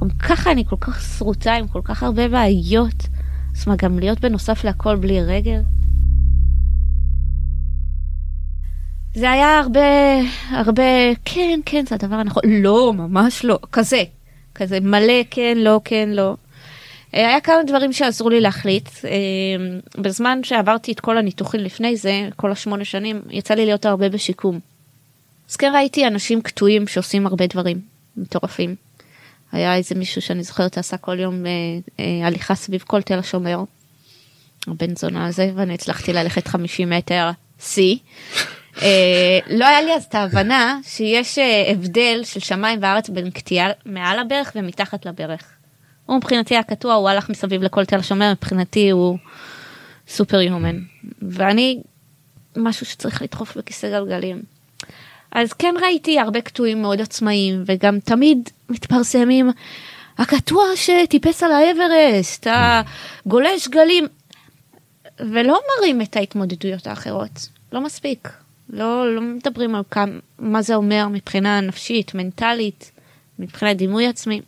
גם ככה אני כל כך שרוטה עם כל כך הרבה בעיות. אז מה, גם להיות בנוסף להכל בלי רגל? זה היה הרבה, הרבה, כן, כן, זה הדבר הנכון, לא, ממש לא, כזה, כזה מלא, כן, לא, כן, לא. אה, היה כמה דברים שעזרו לי להחליט. אה, בזמן שעברתי את כל הניתוחים לפני זה, כל השמונה שנים, יצא לי להיות הרבה בשיקום. אז כן ראיתי אנשים קטועים שעושים הרבה דברים מטורפים. היה איזה מישהו שאני זוכרת עשה כל יום אה, אה, הליכה סביב כל תל השומר, הבן זונה הזה, ואני הצלחתי ללכת 50 מטר שיא. אה, לא היה לי אז את ההבנה שיש אה, הבדל של שמיים וארץ בין קטיעה מעל הברך ומתחת לברך. הוא מבחינתי היה קטוע, הוא הלך מסביב לכל תל השומר, מבחינתי הוא סופר יומן. ואני, משהו שצריך לדחוף בכיסא גלגלים. אז כן ראיתי הרבה קטועים מאוד עצמאיים, וגם תמיד מתפרסמים, הקטוע שטיפס על האברסט, הגולש גלים, ולא מראים את ההתמודדויות האחרות, לא מספיק. לא, לא מדברים על כמה, מה זה אומר מבחינה נפשית, מנטלית, מבחינת דימוי עצמי.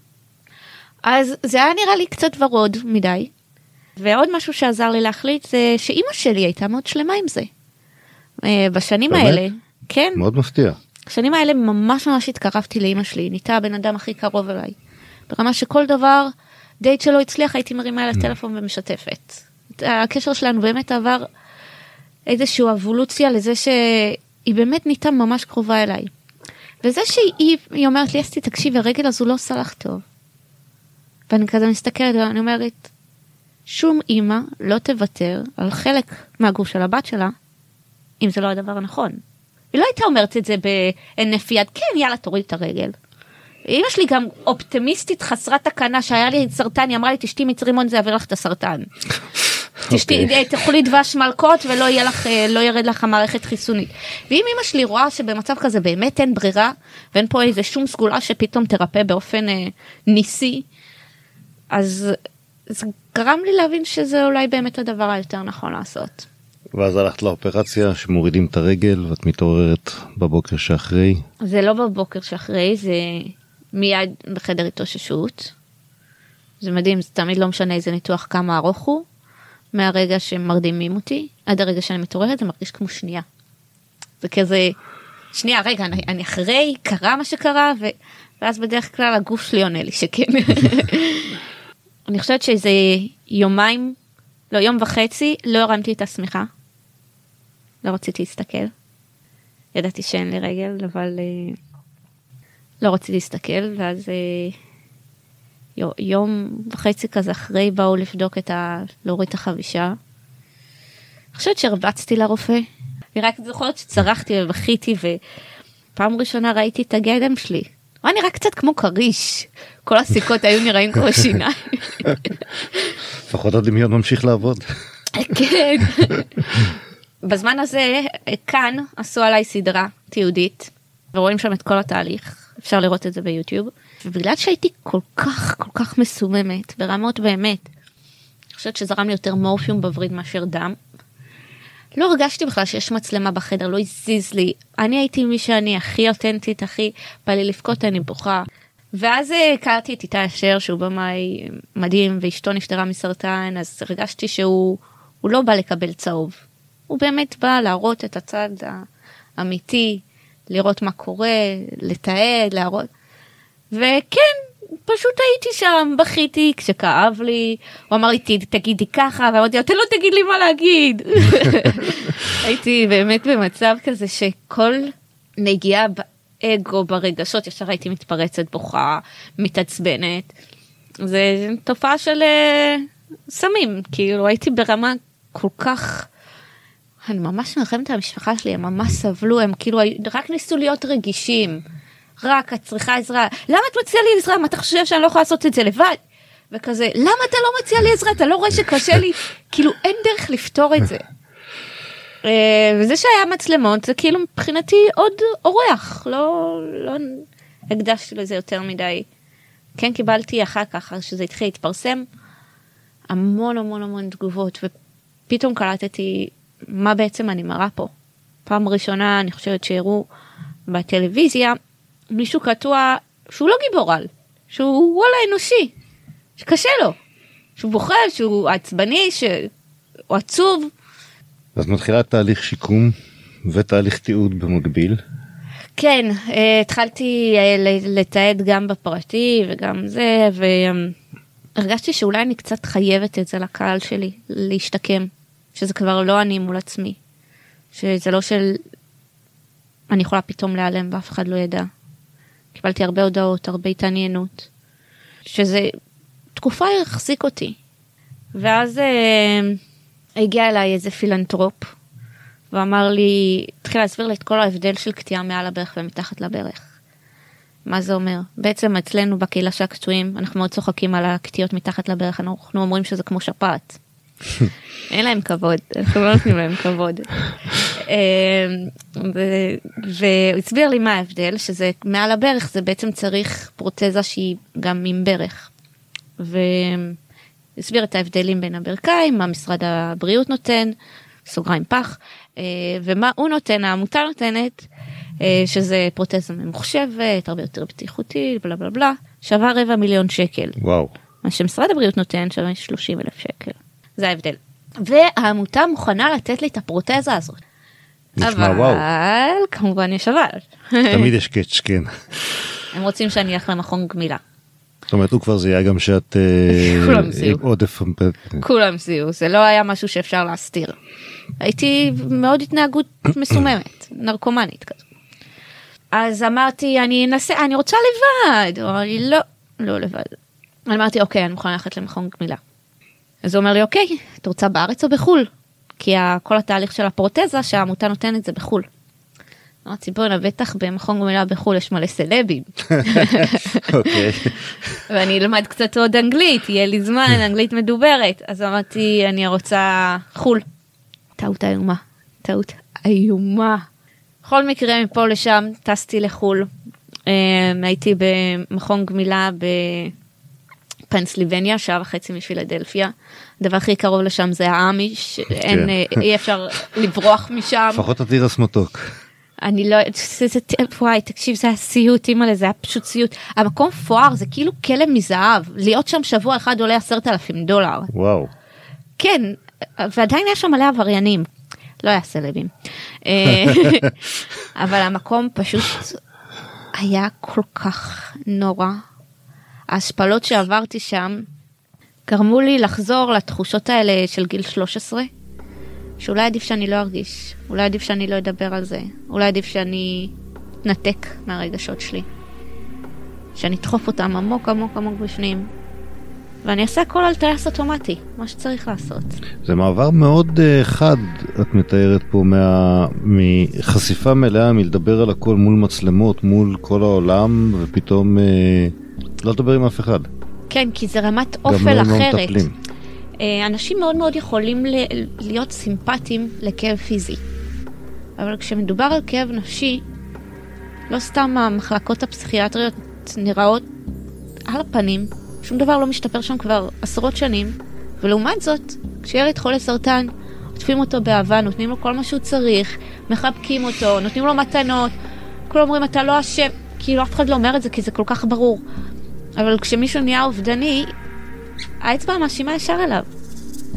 אז זה היה נראה לי קצת ורוד מדי. ועוד משהו שעזר לי להחליט זה שאימא שלי הייתה מאוד שלמה עם זה. אה, בשנים באמת? האלה, כן, מאוד מפתיע. בשנים האלה ממש ממש התקרבתי לאימא שלי, היא נהייתה הבן אדם הכי קרוב אליי. ברמה שכל דבר, דייט שלא הצליח הייתי מרימה אליה טלפון ומשתפת. הקשר שלנו באמת עבר איזושהי אבולוציה לזה שהיא באמת נהייתה ממש קרובה אליי. וזה שהיא היא אומרת לי אסתי תקשיבי הרגל הזו לא עושה לך טוב. ואני כזה מסתכלת ואני אומרת שום אימא לא תוותר על חלק מהגוף של הבת שלה אם זה לא הדבר הנכון. היא לא הייתה אומרת את זה בהינף יד כן יאללה תוריד את הרגל. אמא שלי גם אופטימיסטית חסרת תקנה שהיה לי סרטן היא אמרה לי תשתי מיץ רימון זה יעביר לך את הסרטן. תשתי, אוקיי. אה, תאכלי דבש מלקות ולא יהיה לך, אה, לא ירד לך המערכת חיסונית. ואם אמא שלי רואה שבמצב כזה באמת אין ברירה, ואין פה איזה שום סגולה שפתאום תרפא באופן אה, ניסי, אז זה גרם לי להבין שזה אולי באמת הדבר היותר נכון לעשות. ואז הלכת לאופרציה שמורידים את הרגל ואת מתעוררת בבוקר שאחרי. זה לא בבוקר שאחרי, זה מיד בחדר התאוששות. זה מדהים, זה תמיד לא משנה איזה ניתוח כמה ארוך הוא. מהרגע שמרדימים אותי עד הרגע שאני מתעוררת זה מרגיש כמו שנייה. זה כזה שנייה רגע אני, אני אחרי קרה מה שקרה ואז בדרך כלל הגוף שלי עונה לי שכן. אני חושבת שזה יומיים, לא יום וחצי, לא הרמתי את השמיכה. לא רציתי להסתכל. ידעתי שאין לי רגל, אבל אה, לא רציתי להסתכל, ואז אה, יו- יום וחצי כזה אחרי באו לבדוק את ה... להוריד את החבישה. אני חושבת שהרבצתי לרופא. אני רק זוכרת שצרחתי ובכיתי ופעם ראשונה ראיתי את הגדם שלי. הוא היה נראה קצת כמו כריש. כל הסיכות היו נראים כמו שיניים. לפחות הדמיון ממשיך לעבוד. כן. בזמן הזה כאן עשו עליי סדרה תיעודית ורואים שם את כל התהליך אפשר לראות את זה ביוטיוב ובגלל שהייתי כל כך כל כך מסוממת ברמות באמת. אני חושבת שזרם לי יותר מורפיום בווריד מאשר דם. לא הרגשתי בכלל שיש מצלמה בחדר לא הזיז לי אני הייתי מי שאני הכי אותנטית הכי בא לי לבכות אני בוכה. ואז אה, הכרתי את איתי אשר שהוא במאי מדהים ואשתו נפטרה מסרטן אז הרגשתי שהוא הוא לא בא לקבל צהוב. הוא באמת בא להראות את הצד האמיתי, לראות מה קורה, לתעד, להראות. וכן, פשוט הייתי שם, בכיתי כשכאב לי, הוא אמר לי "ת- תגידי ככה, ואמרתי לו אתה לא תגיד לי מה להגיד. הייתי באמת במצב כזה שכל נגיעה באגו, ברגשות, ישר הייתי מתפרצת, בוכה, מתעצבנת. זה תופעה של אה, סמים, כאילו הייתי ברמה כל כך... אני ממש מרחמת על המשפחה שלי, הם ממש סבלו, הם כאילו רק ניסו להיות רגישים. רק את צריכה עזרה, למה את מציעה לי עזרה? מה אתה חושב שאני לא יכולה לעשות את זה לבד? וכזה, למה אתה לא מציע לי עזרה? אתה לא רואה שקשה לי? כאילו אין דרך לפתור את זה. אה, וזה שהיה מצלמות זה כאילו מבחינתי עוד אורח, לא, לא הקדשתי לזה יותר מדי. כן קיבלתי אחר כך, שזה התחיל להתפרסם, המון המון המון תגובות, ופתאום קלטתי מה בעצם אני מראה פה. פעם ראשונה אני חושבת שהראו בטלוויזיה מישהו קטוע שהוא לא גיבור על, שהוא וואלה אנושי, שקשה לו, שהוא בוכה, שהוא עצבני, שהוא עצוב. אז מתחילה תהליך שיקום ותהליך תיעוד במקביל. כן, אה, התחלתי אה, לתעד גם בפרטי וגם זה, והרגשתי שאולי אני קצת חייבת את זה לקהל שלי, להשתקם, שזה כבר לא אני מול עצמי, שזה לא של אני יכולה פתאום להיעלם ואף אחד לא ידע. קיבלתי הרבה הודעות, הרבה התעניינות, שזה תקופה החזיק אותי. ואז אה, הגיע אליי איזה פילנטרופ, ואמר לי, התחיל להסביר לי את כל ההבדל של קטיעה מעל הברך ומתחת לברך. מה זה אומר? בעצם אצלנו בקהילה של הקטועים, אנחנו מאוד צוחקים על הקטיעות מתחת לברך, אנחנו אומרים שזה כמו שפעת. אין להם כבוד, אנחנו לא נותנים להם כבוד. ו- והוא הסביר לי מה ההבדל, שזה מעל הברך זה בעצם צריך פרוטזה שהיא גם עם ברך. והסביר את ההבדלים בין הברכיים, מה משרד הבריאות נותן, סוגריים פח, אה, ומה הוא נותן, העמותה נותנת, אה, שזה פרוטזה ממוחשבת, הרבה יותר בטיחותית, בלה בלה בלה, שווה רבע מיליון שקל. וואו. מה שמשרד הבריאות נותן שווה 30 אלף שקל. זה ההבדל. והעמותה מוכנה לתת לי את הפרוטזה הזאת. נשמע אבל וואו. כמובן יש אבל. תמיד יש קאץ', כן. הם רוצים שאני אלך למכון גמילה. זאת אומרת הוא כבר זיהה גם שאת אה, כולם זיהו. עם עודף. כולם זיהו, זה לא היה משהו שאפשר להסתיר. הייתי מאוד התנהגות מסוממת, נרקומנית כזאת. אז אמרתי, אני אנסה, אני רוצה לבד. אמר לי, לא, לא לבד. אמרתי, אוקיי, אני מוכנה ללכת למכון גמילה. אז הוא אומר לי, אוקיי, את רוצה בארץ או בחו"ל? כי כל התהליך של הפרוטזה שהעמותה נותנת זה בחו"ל. אמרתי, בואנה, בטח במכון גמילה בחו"ל יש מלא סלבים. אוקיי. ואני אלמד קצת עוד אנגלית, יהיה לי זמן, אנגלית מדוברת. אז אמרתי, אני רוצה חו"ל. טעות איומה, טעות איומה. בכל מקרה, מפה לשם טסתי לחו"ל. אה, הייתי במכון גמילה בפנסילבניה, שעה וחצי מפילדלפיה. הדבר הכי קרוב לשם זה האמיש, אין, אה, אי אפשר לברוח משם. לפחות התירס מתוק. אני לא, זה, זה, וואי, תקשיב, זה היה סיוט, אימא'לה, זה היה פשוט סיוט. המקום פואר, זה כאילו כלא מזהב. להיות שם שבוע אחד עולה עשרת אלפים דולר. וואו. כן, ועדיין יש שם מלא עבריינים. לא היה סלבים. אה, אבל המקום פשוט היה כל כך נורא. ההשפלות שעברתי שם גרמו לי לחזור לתחושות האלה של גיל 13, שאולי עדיף שאני לא ארגיש, אולי עדיף שאני לא אדבר על זה, אולי עדיף שאני אתנתק מהרגשות שלי. שאני אדחוף אותם עמוק עמוק עמוק בפנים, ואני אעשה הכל על טייס אוטומטי, מה שצריך לעשות. זה מעבר מאוד uh, חד, את מתארת פה, מה... מחשיפה מלאה מלדבר על הכל מול מצלמות, מול כל העולם, ופתאום uh, לא לדבר עם אף אחד. כן, כי זה רמת גם אופל לא אחרת. מטפלים. אה, אנשים מאוד מאוד יכולים להיות סימפטיים לכאב פיזי. אבל כשמדובר על כאב נפשי, לא סתם המחלקות הפסיכיאטריות נראות על הפנים, שום דבר לא משתפר שם כבר עשרות שנים, ולעומת זאת, כשילד חולה סרטן, עוטפים אותו באהבה, נותנים לו כל מה שהוא צריך, מחבקים אותו, נותנים לו מתנות, כולם אומרים אתה לא אשם, כאילו אף אחד לא אומר את זה כי זה כל כך ברור. אבל כשמישהו נהיה אובדני, האצבע המאשימה ישר אליו.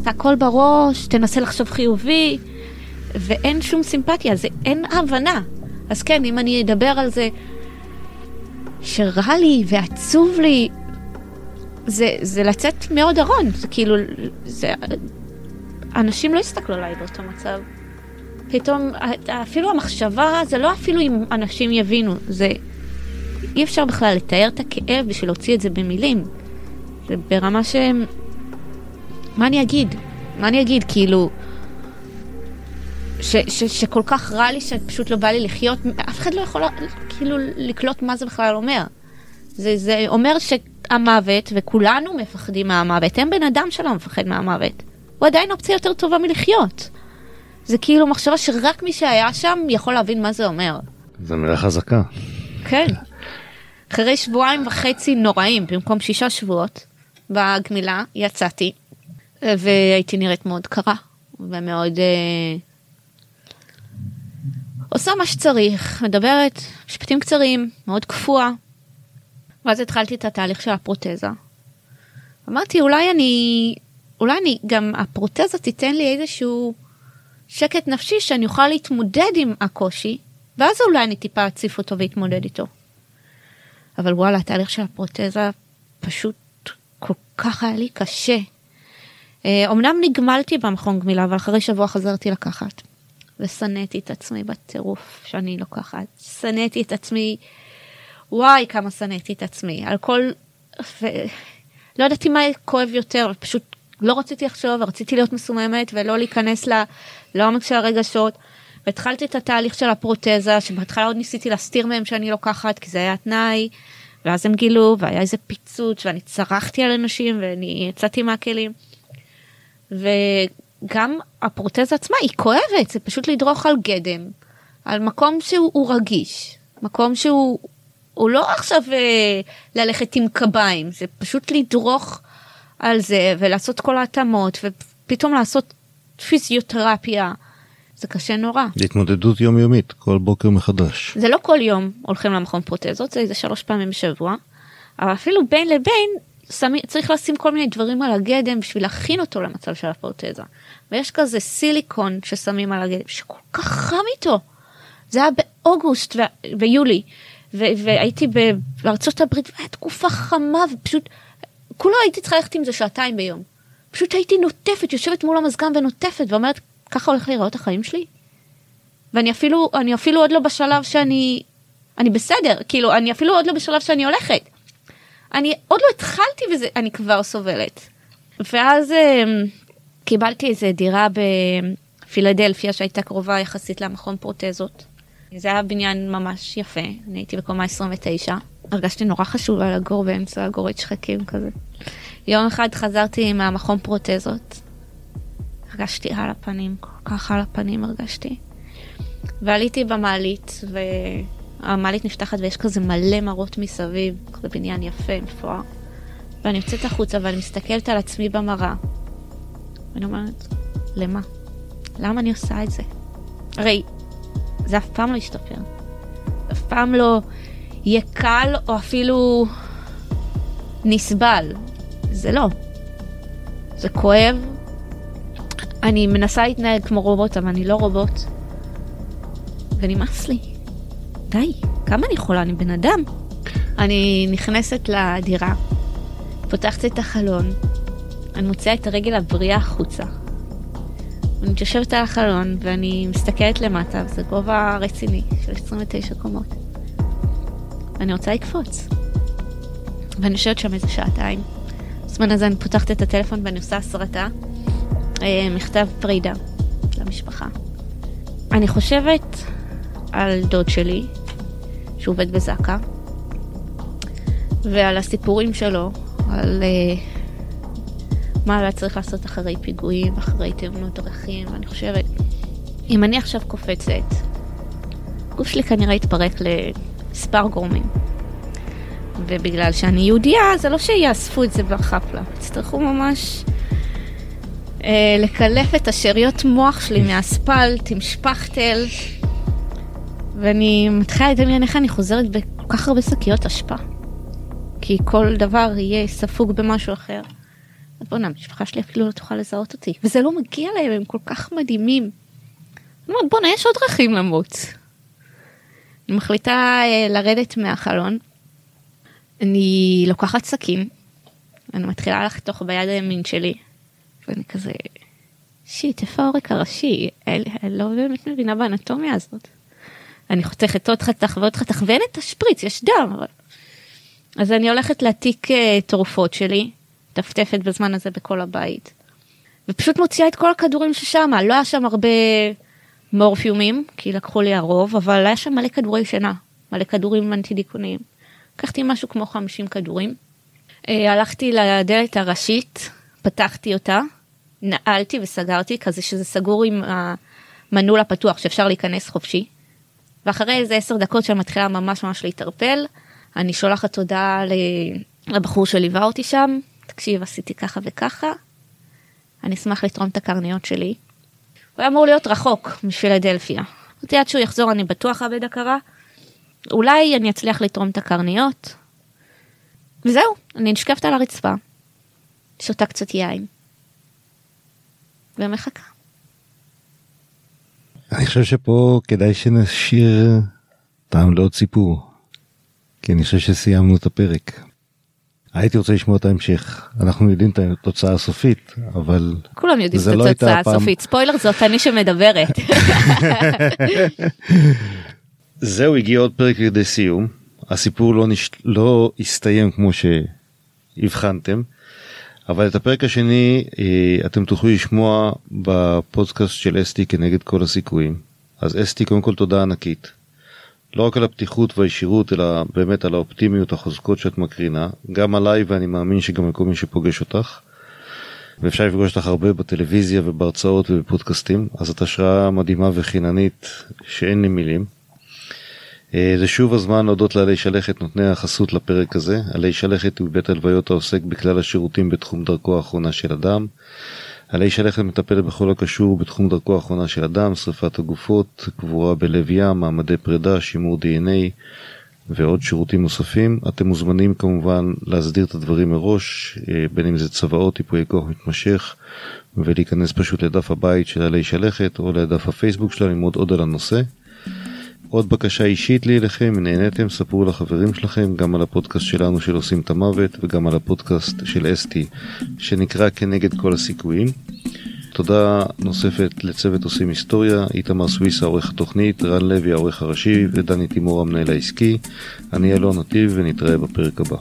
הכל בראש, תנסה לחשוב חיובי, ואין שום סימפתיה, זה אין הבנה. אז כן, אם אני אדבר על זה שרע לי ועצוב לי, זה, זה לצאת מאוד ארון, זה כאילו, זה... אנשים לא יסתכלו עליי באותו מצב. פתאום, אפילו המחשבה, זה לא אפילו אם אנשים יבינו, זה... אי אפשר בכלל לתאר את הכאב בשביל להוציא את זה במילים. זה ברמה ש... מה אני אגיד? מה אני אגיד? כאילו... ש, ש, שכל כך רע לי שפשוט לא בא לי לחיות, אף אחד לא יכול כאילו לקלוט מה זה בכלל אומר. זה, זה אומר שהמוות, וכולנו מפחדים מהמוות, אין בן אדם שלא מפחד מהמוות. הוא עדיין אופציה יותר טובה מלחיות. זה כאילו מחשבה שרק מי שהיה שם יכול להבין מה זה אומר. זו מילה חזקה. כן. אחרי שבועיים וחצי נוראים, במקום שישה שבועות, בגמילה יצאתי, והייתי נראית מאוד קרה, ומאוד אה, עושה מה שצריך, מדברת משפטים קצרים, מאוד קפואה. ואז התחלתי את התהליך של הפרוטזה. אמרתי, אולי אני, אולי אני, גם הפרוטזה תיתן לי איזשהו שקט נפשי שאני אוכל להתמודד עם הקושי, ואז אולי אני טיפה אציף אותו ואתמודד איתו. אבל וואלה, התהליך של הפרוטזה פשוט כל כך היה לי קשה. אומנם נגמלתי במכון גמילה, אבל אחרי שבוע חזרתי לקחת. ושנאתי את עצמי בטירוף שאני לוקחת. שנאתי את עצמי, וואי, כמה שנאתי את עצמי. על כל... ו... לא ידעתי מה כואב יותר, פשוט לא רציתי לחשוב, ורציתי להיות מסוממת ולא להיכנס ל... לעומק של הרגשות. והתחלתי את התהליך של הפרוטזה, שבהתחלה עוד ניסיתי להסתיר מהם שאני לוקחת, כי זה היה תנאי, ואז הם גילו, והיה איזה פיצוץ, ואני צרחתי על אנשים, ואני יצאתי מהכלים. וגם הפרוטזה עצמה היא כואבת, זה פשוט לדרוך על גדם, על מקום שהוא רגיש, מקום שהוא הוא לא עכשיו אה, ללכת עם קביים, זה פשוט לדרוך על זה ולעשות כל ההתאמות, ופתאום לעשות פיזיותרפיה. זה קשה נורא. זה התמודדות יומיומית, כל בוקר מחדש. זה לא כל יום הולכים למכון פרוטזות, זה איזה שלוש פעמים בשבוע, אבל אפילו בין לבין שמי, צריך לשים כל מיני דברים על הגדם בשביל להכין אותו למצב של הפרוטזה. ויש כזה סיליקון ששמים על הגדם, שכל כך חם איתו. זה היה באוגוסט ויולי, והייתי בארצות הברית, והייתה תקופה חמה, ופשוט, כולו הייתי צריכה ללכת עם זה שעתיים ביום. פשוט הייתי נוטפת, יושבת מול המזגן ונוטפת, ואומרת, ככה הולך להיראות החיים שלי? ואני אפילו, אני אפילו עוד לא בשלב שאני, אני בסדר, כאילו, אני אפילו עוד לא בשלב שאני הולכת. אני עוד לא התחלתי וזה, אני כבר סובלת. ואז אה, קיבלתי איזה דירה בפילדלפיה שהייתה קרובה יחסית למכון פרוטזות. זה היה בניין ממש יפה, אני הייתי בקומה 29. הרגשתי נורא חשובה לגור באמצע גורד שחקים כזה. יום אחד חזרתי מהמכון פרוטזות, הרגשתי על הפנים, כל כך על הפנים הרגשתי. ועליתי במעלית, והמעלית נפתחת ויש כזה מלא מראות מסביב, כזה בניין יפה, מפואר. ואני יוצאת החוצה ואני מסתכלת על עצמי במראה. ואני אומרת, למה? למה אני עושה את זה? הרי זה אף פעם לא ישתפר. אף פעם לא יהיה קל או אפילו נסבל. זה לא. זה כואב. אני מנסה להתנהג כמו רובוט, אבל אני לא רובוט. ונמאס לי. די. כמה אני יכולה? אני בן אדם. אני נכנסת לדירה, פותחת את החלון, אני מוציאה את הרגל הבריאה החוצה. אני מתיישבת על החלון ואני מסתכלת למטה, וזה גובה רציני של 29 קומות. ואני רוצה לקפוץ. ואני יושבת שם איזה שעתיים. בזמן הזה אני פותחת את הטלפון ואני עושה הסרטה, מכתב פרידה למשפחה. אני חושבת על דוד שלי, שעובד בזק"א, ועל הסיפורים שלו, על uh, מה היה צריך לעשות אחרי פיגועים, אחרי תאונות דרכים, ואני חושבת, אם אני עכשיו קופצת, הגוף שלי כנראה יתפרק למספר גורמים. ובגלל שאני יהודייה, זה לא שיאספו את זה בחפלה, יצטרכו ממש אה, לקלף את השאריות מוח שלי מהאספלט עם שפכטל, ואני מתחילה לדמיין איך אני חוזרת בכל כך הרבה שקיות אשפה. כי כל דבר יהיה ספוג במשהו אחר. אז בוא'נה, המשפחה שלי אפילו לא תוכל לזהות אותי, וזה לא מגיע להם, הם כל כך מדהימים. אני אומרת, בוא'נה, יש עוד דרכים למות. אני מחליטה אה, לרדת מהחלון, אני לוקחת סכין, אני מתחילה לחתוך ביד הימין שלי, ואני כזה, שיט, איפה העורק הראשי? אני לא באמת מבינה באנטומיה הזאת. אני חותכת עוד חתך ועוד חתך, ואין את השפריץ, יש דם. אז אני הולכת להעתיק uh, תרופות שלי, טפטפת בזמן הזה בכל הבית, ופשוט מוציאה את כל הכדורים ששם, לא היה שם הרבה מורפיומים, כי לקחו לי הרוב, אבל היה שם מלא כדורי שינה, מלא כדורים אנטי דיכאוניים. לקחתי משהו כמו 50 כדורים. Uh, הלכתי לדלת הראשית, פתחתי אותה, נעלתי וסגרתי, כזה שזה סגור עם המנעול הפתוח שאפשר להיכנס חופשי. ואחרי איזה עשר דקות שאני מתחילה ממש ממש להתערפל, אני שולחת הודעה לבחור שליווה אותי שם, תקשיב עשיתי ככה וככה, אני אשמח לתרום את הקרניות שלי. הוא היה אמור להיות רחוק מפילדלפיה. אמרתי עד שהוא יחזור אני בטוח אאבד הכרה, אולי אני אצליח לתרום את הקרניות. וזהו, אני נשכבת על הרצפה, שותה קצת יין, ומחכה. אני חושב שפה כדאי שנשאיר טעם לעוד סיפור. כי אני חושב שסיימנו את הפרק. הייתי רוצה לשמוע את ההמשך. אנחנו יודעים את התוצאה הסופית, אבל כולם יודעים את לא התוצאה הסופית. ספוילר זאת אני שמדברת. זהו, הגיע עוד פרק לידי סיום. הסיפור לא, נש... לא הסתיים כמו שהבחנתם, אבל את הפרק השני אה, אתם תוכלו לשמוע בפודקאסט של אסתי כנגד כל הסיכויים. אז אסתי, קודם כל תודה ענקית. לא רק על הפתיחות והישירות, אלא באמת על האופטימיות החוזקות שאת מקרינה, גם עליי ואני מאמין שגם לכל מי שפוגש אותך. ואפשר לפגוש אותך הרבה בטלוויזיה ובהרצאות ובפודקאסטים, אז את השראה מדהימה וחיננית שאין לי מילים. אה, זה שוב הזמן להודות לעלי שלכת נותני החסות לפרק הזה. עלי שלכת הוא בית הלוויות העוסק בכלל השירותים בתחום דרכו האחרונה של אדם. עלי שלכת מטפלת בכל הקשור בתחום דרכו האחרונה של אדם, שרפת הגופות, קבורה בלב ים, מעמדי פרידה, שימור DNA ועוד שירותים נוספים. אתם מוזמנים כמובן להסדיר את הדברים מראש, אה, בין אם זה צוואות, טיפויי כוח מתמשך, ולהיכנס פשוט לדף הבית של עלי שלכת או לדף הפייסבוק שלנו ללמוד עוד על הנושא. עוד בקשה אישית לי אליכם, נהניתם, ספרו לחברים שלכם גם על הפודקאסט שלנו של עושים את המוות וגם על הפודקאסט של אסתי שנקרא כנגד כל הסיכויים. תודה נוספת לצוות עושים היסטוריה, איתמר סוויסה עורך התוכנית, רן לוי העורך הראשי ודני תימור המנהל העסקי. אני אלון נתיב ונתראה בפרק הבא.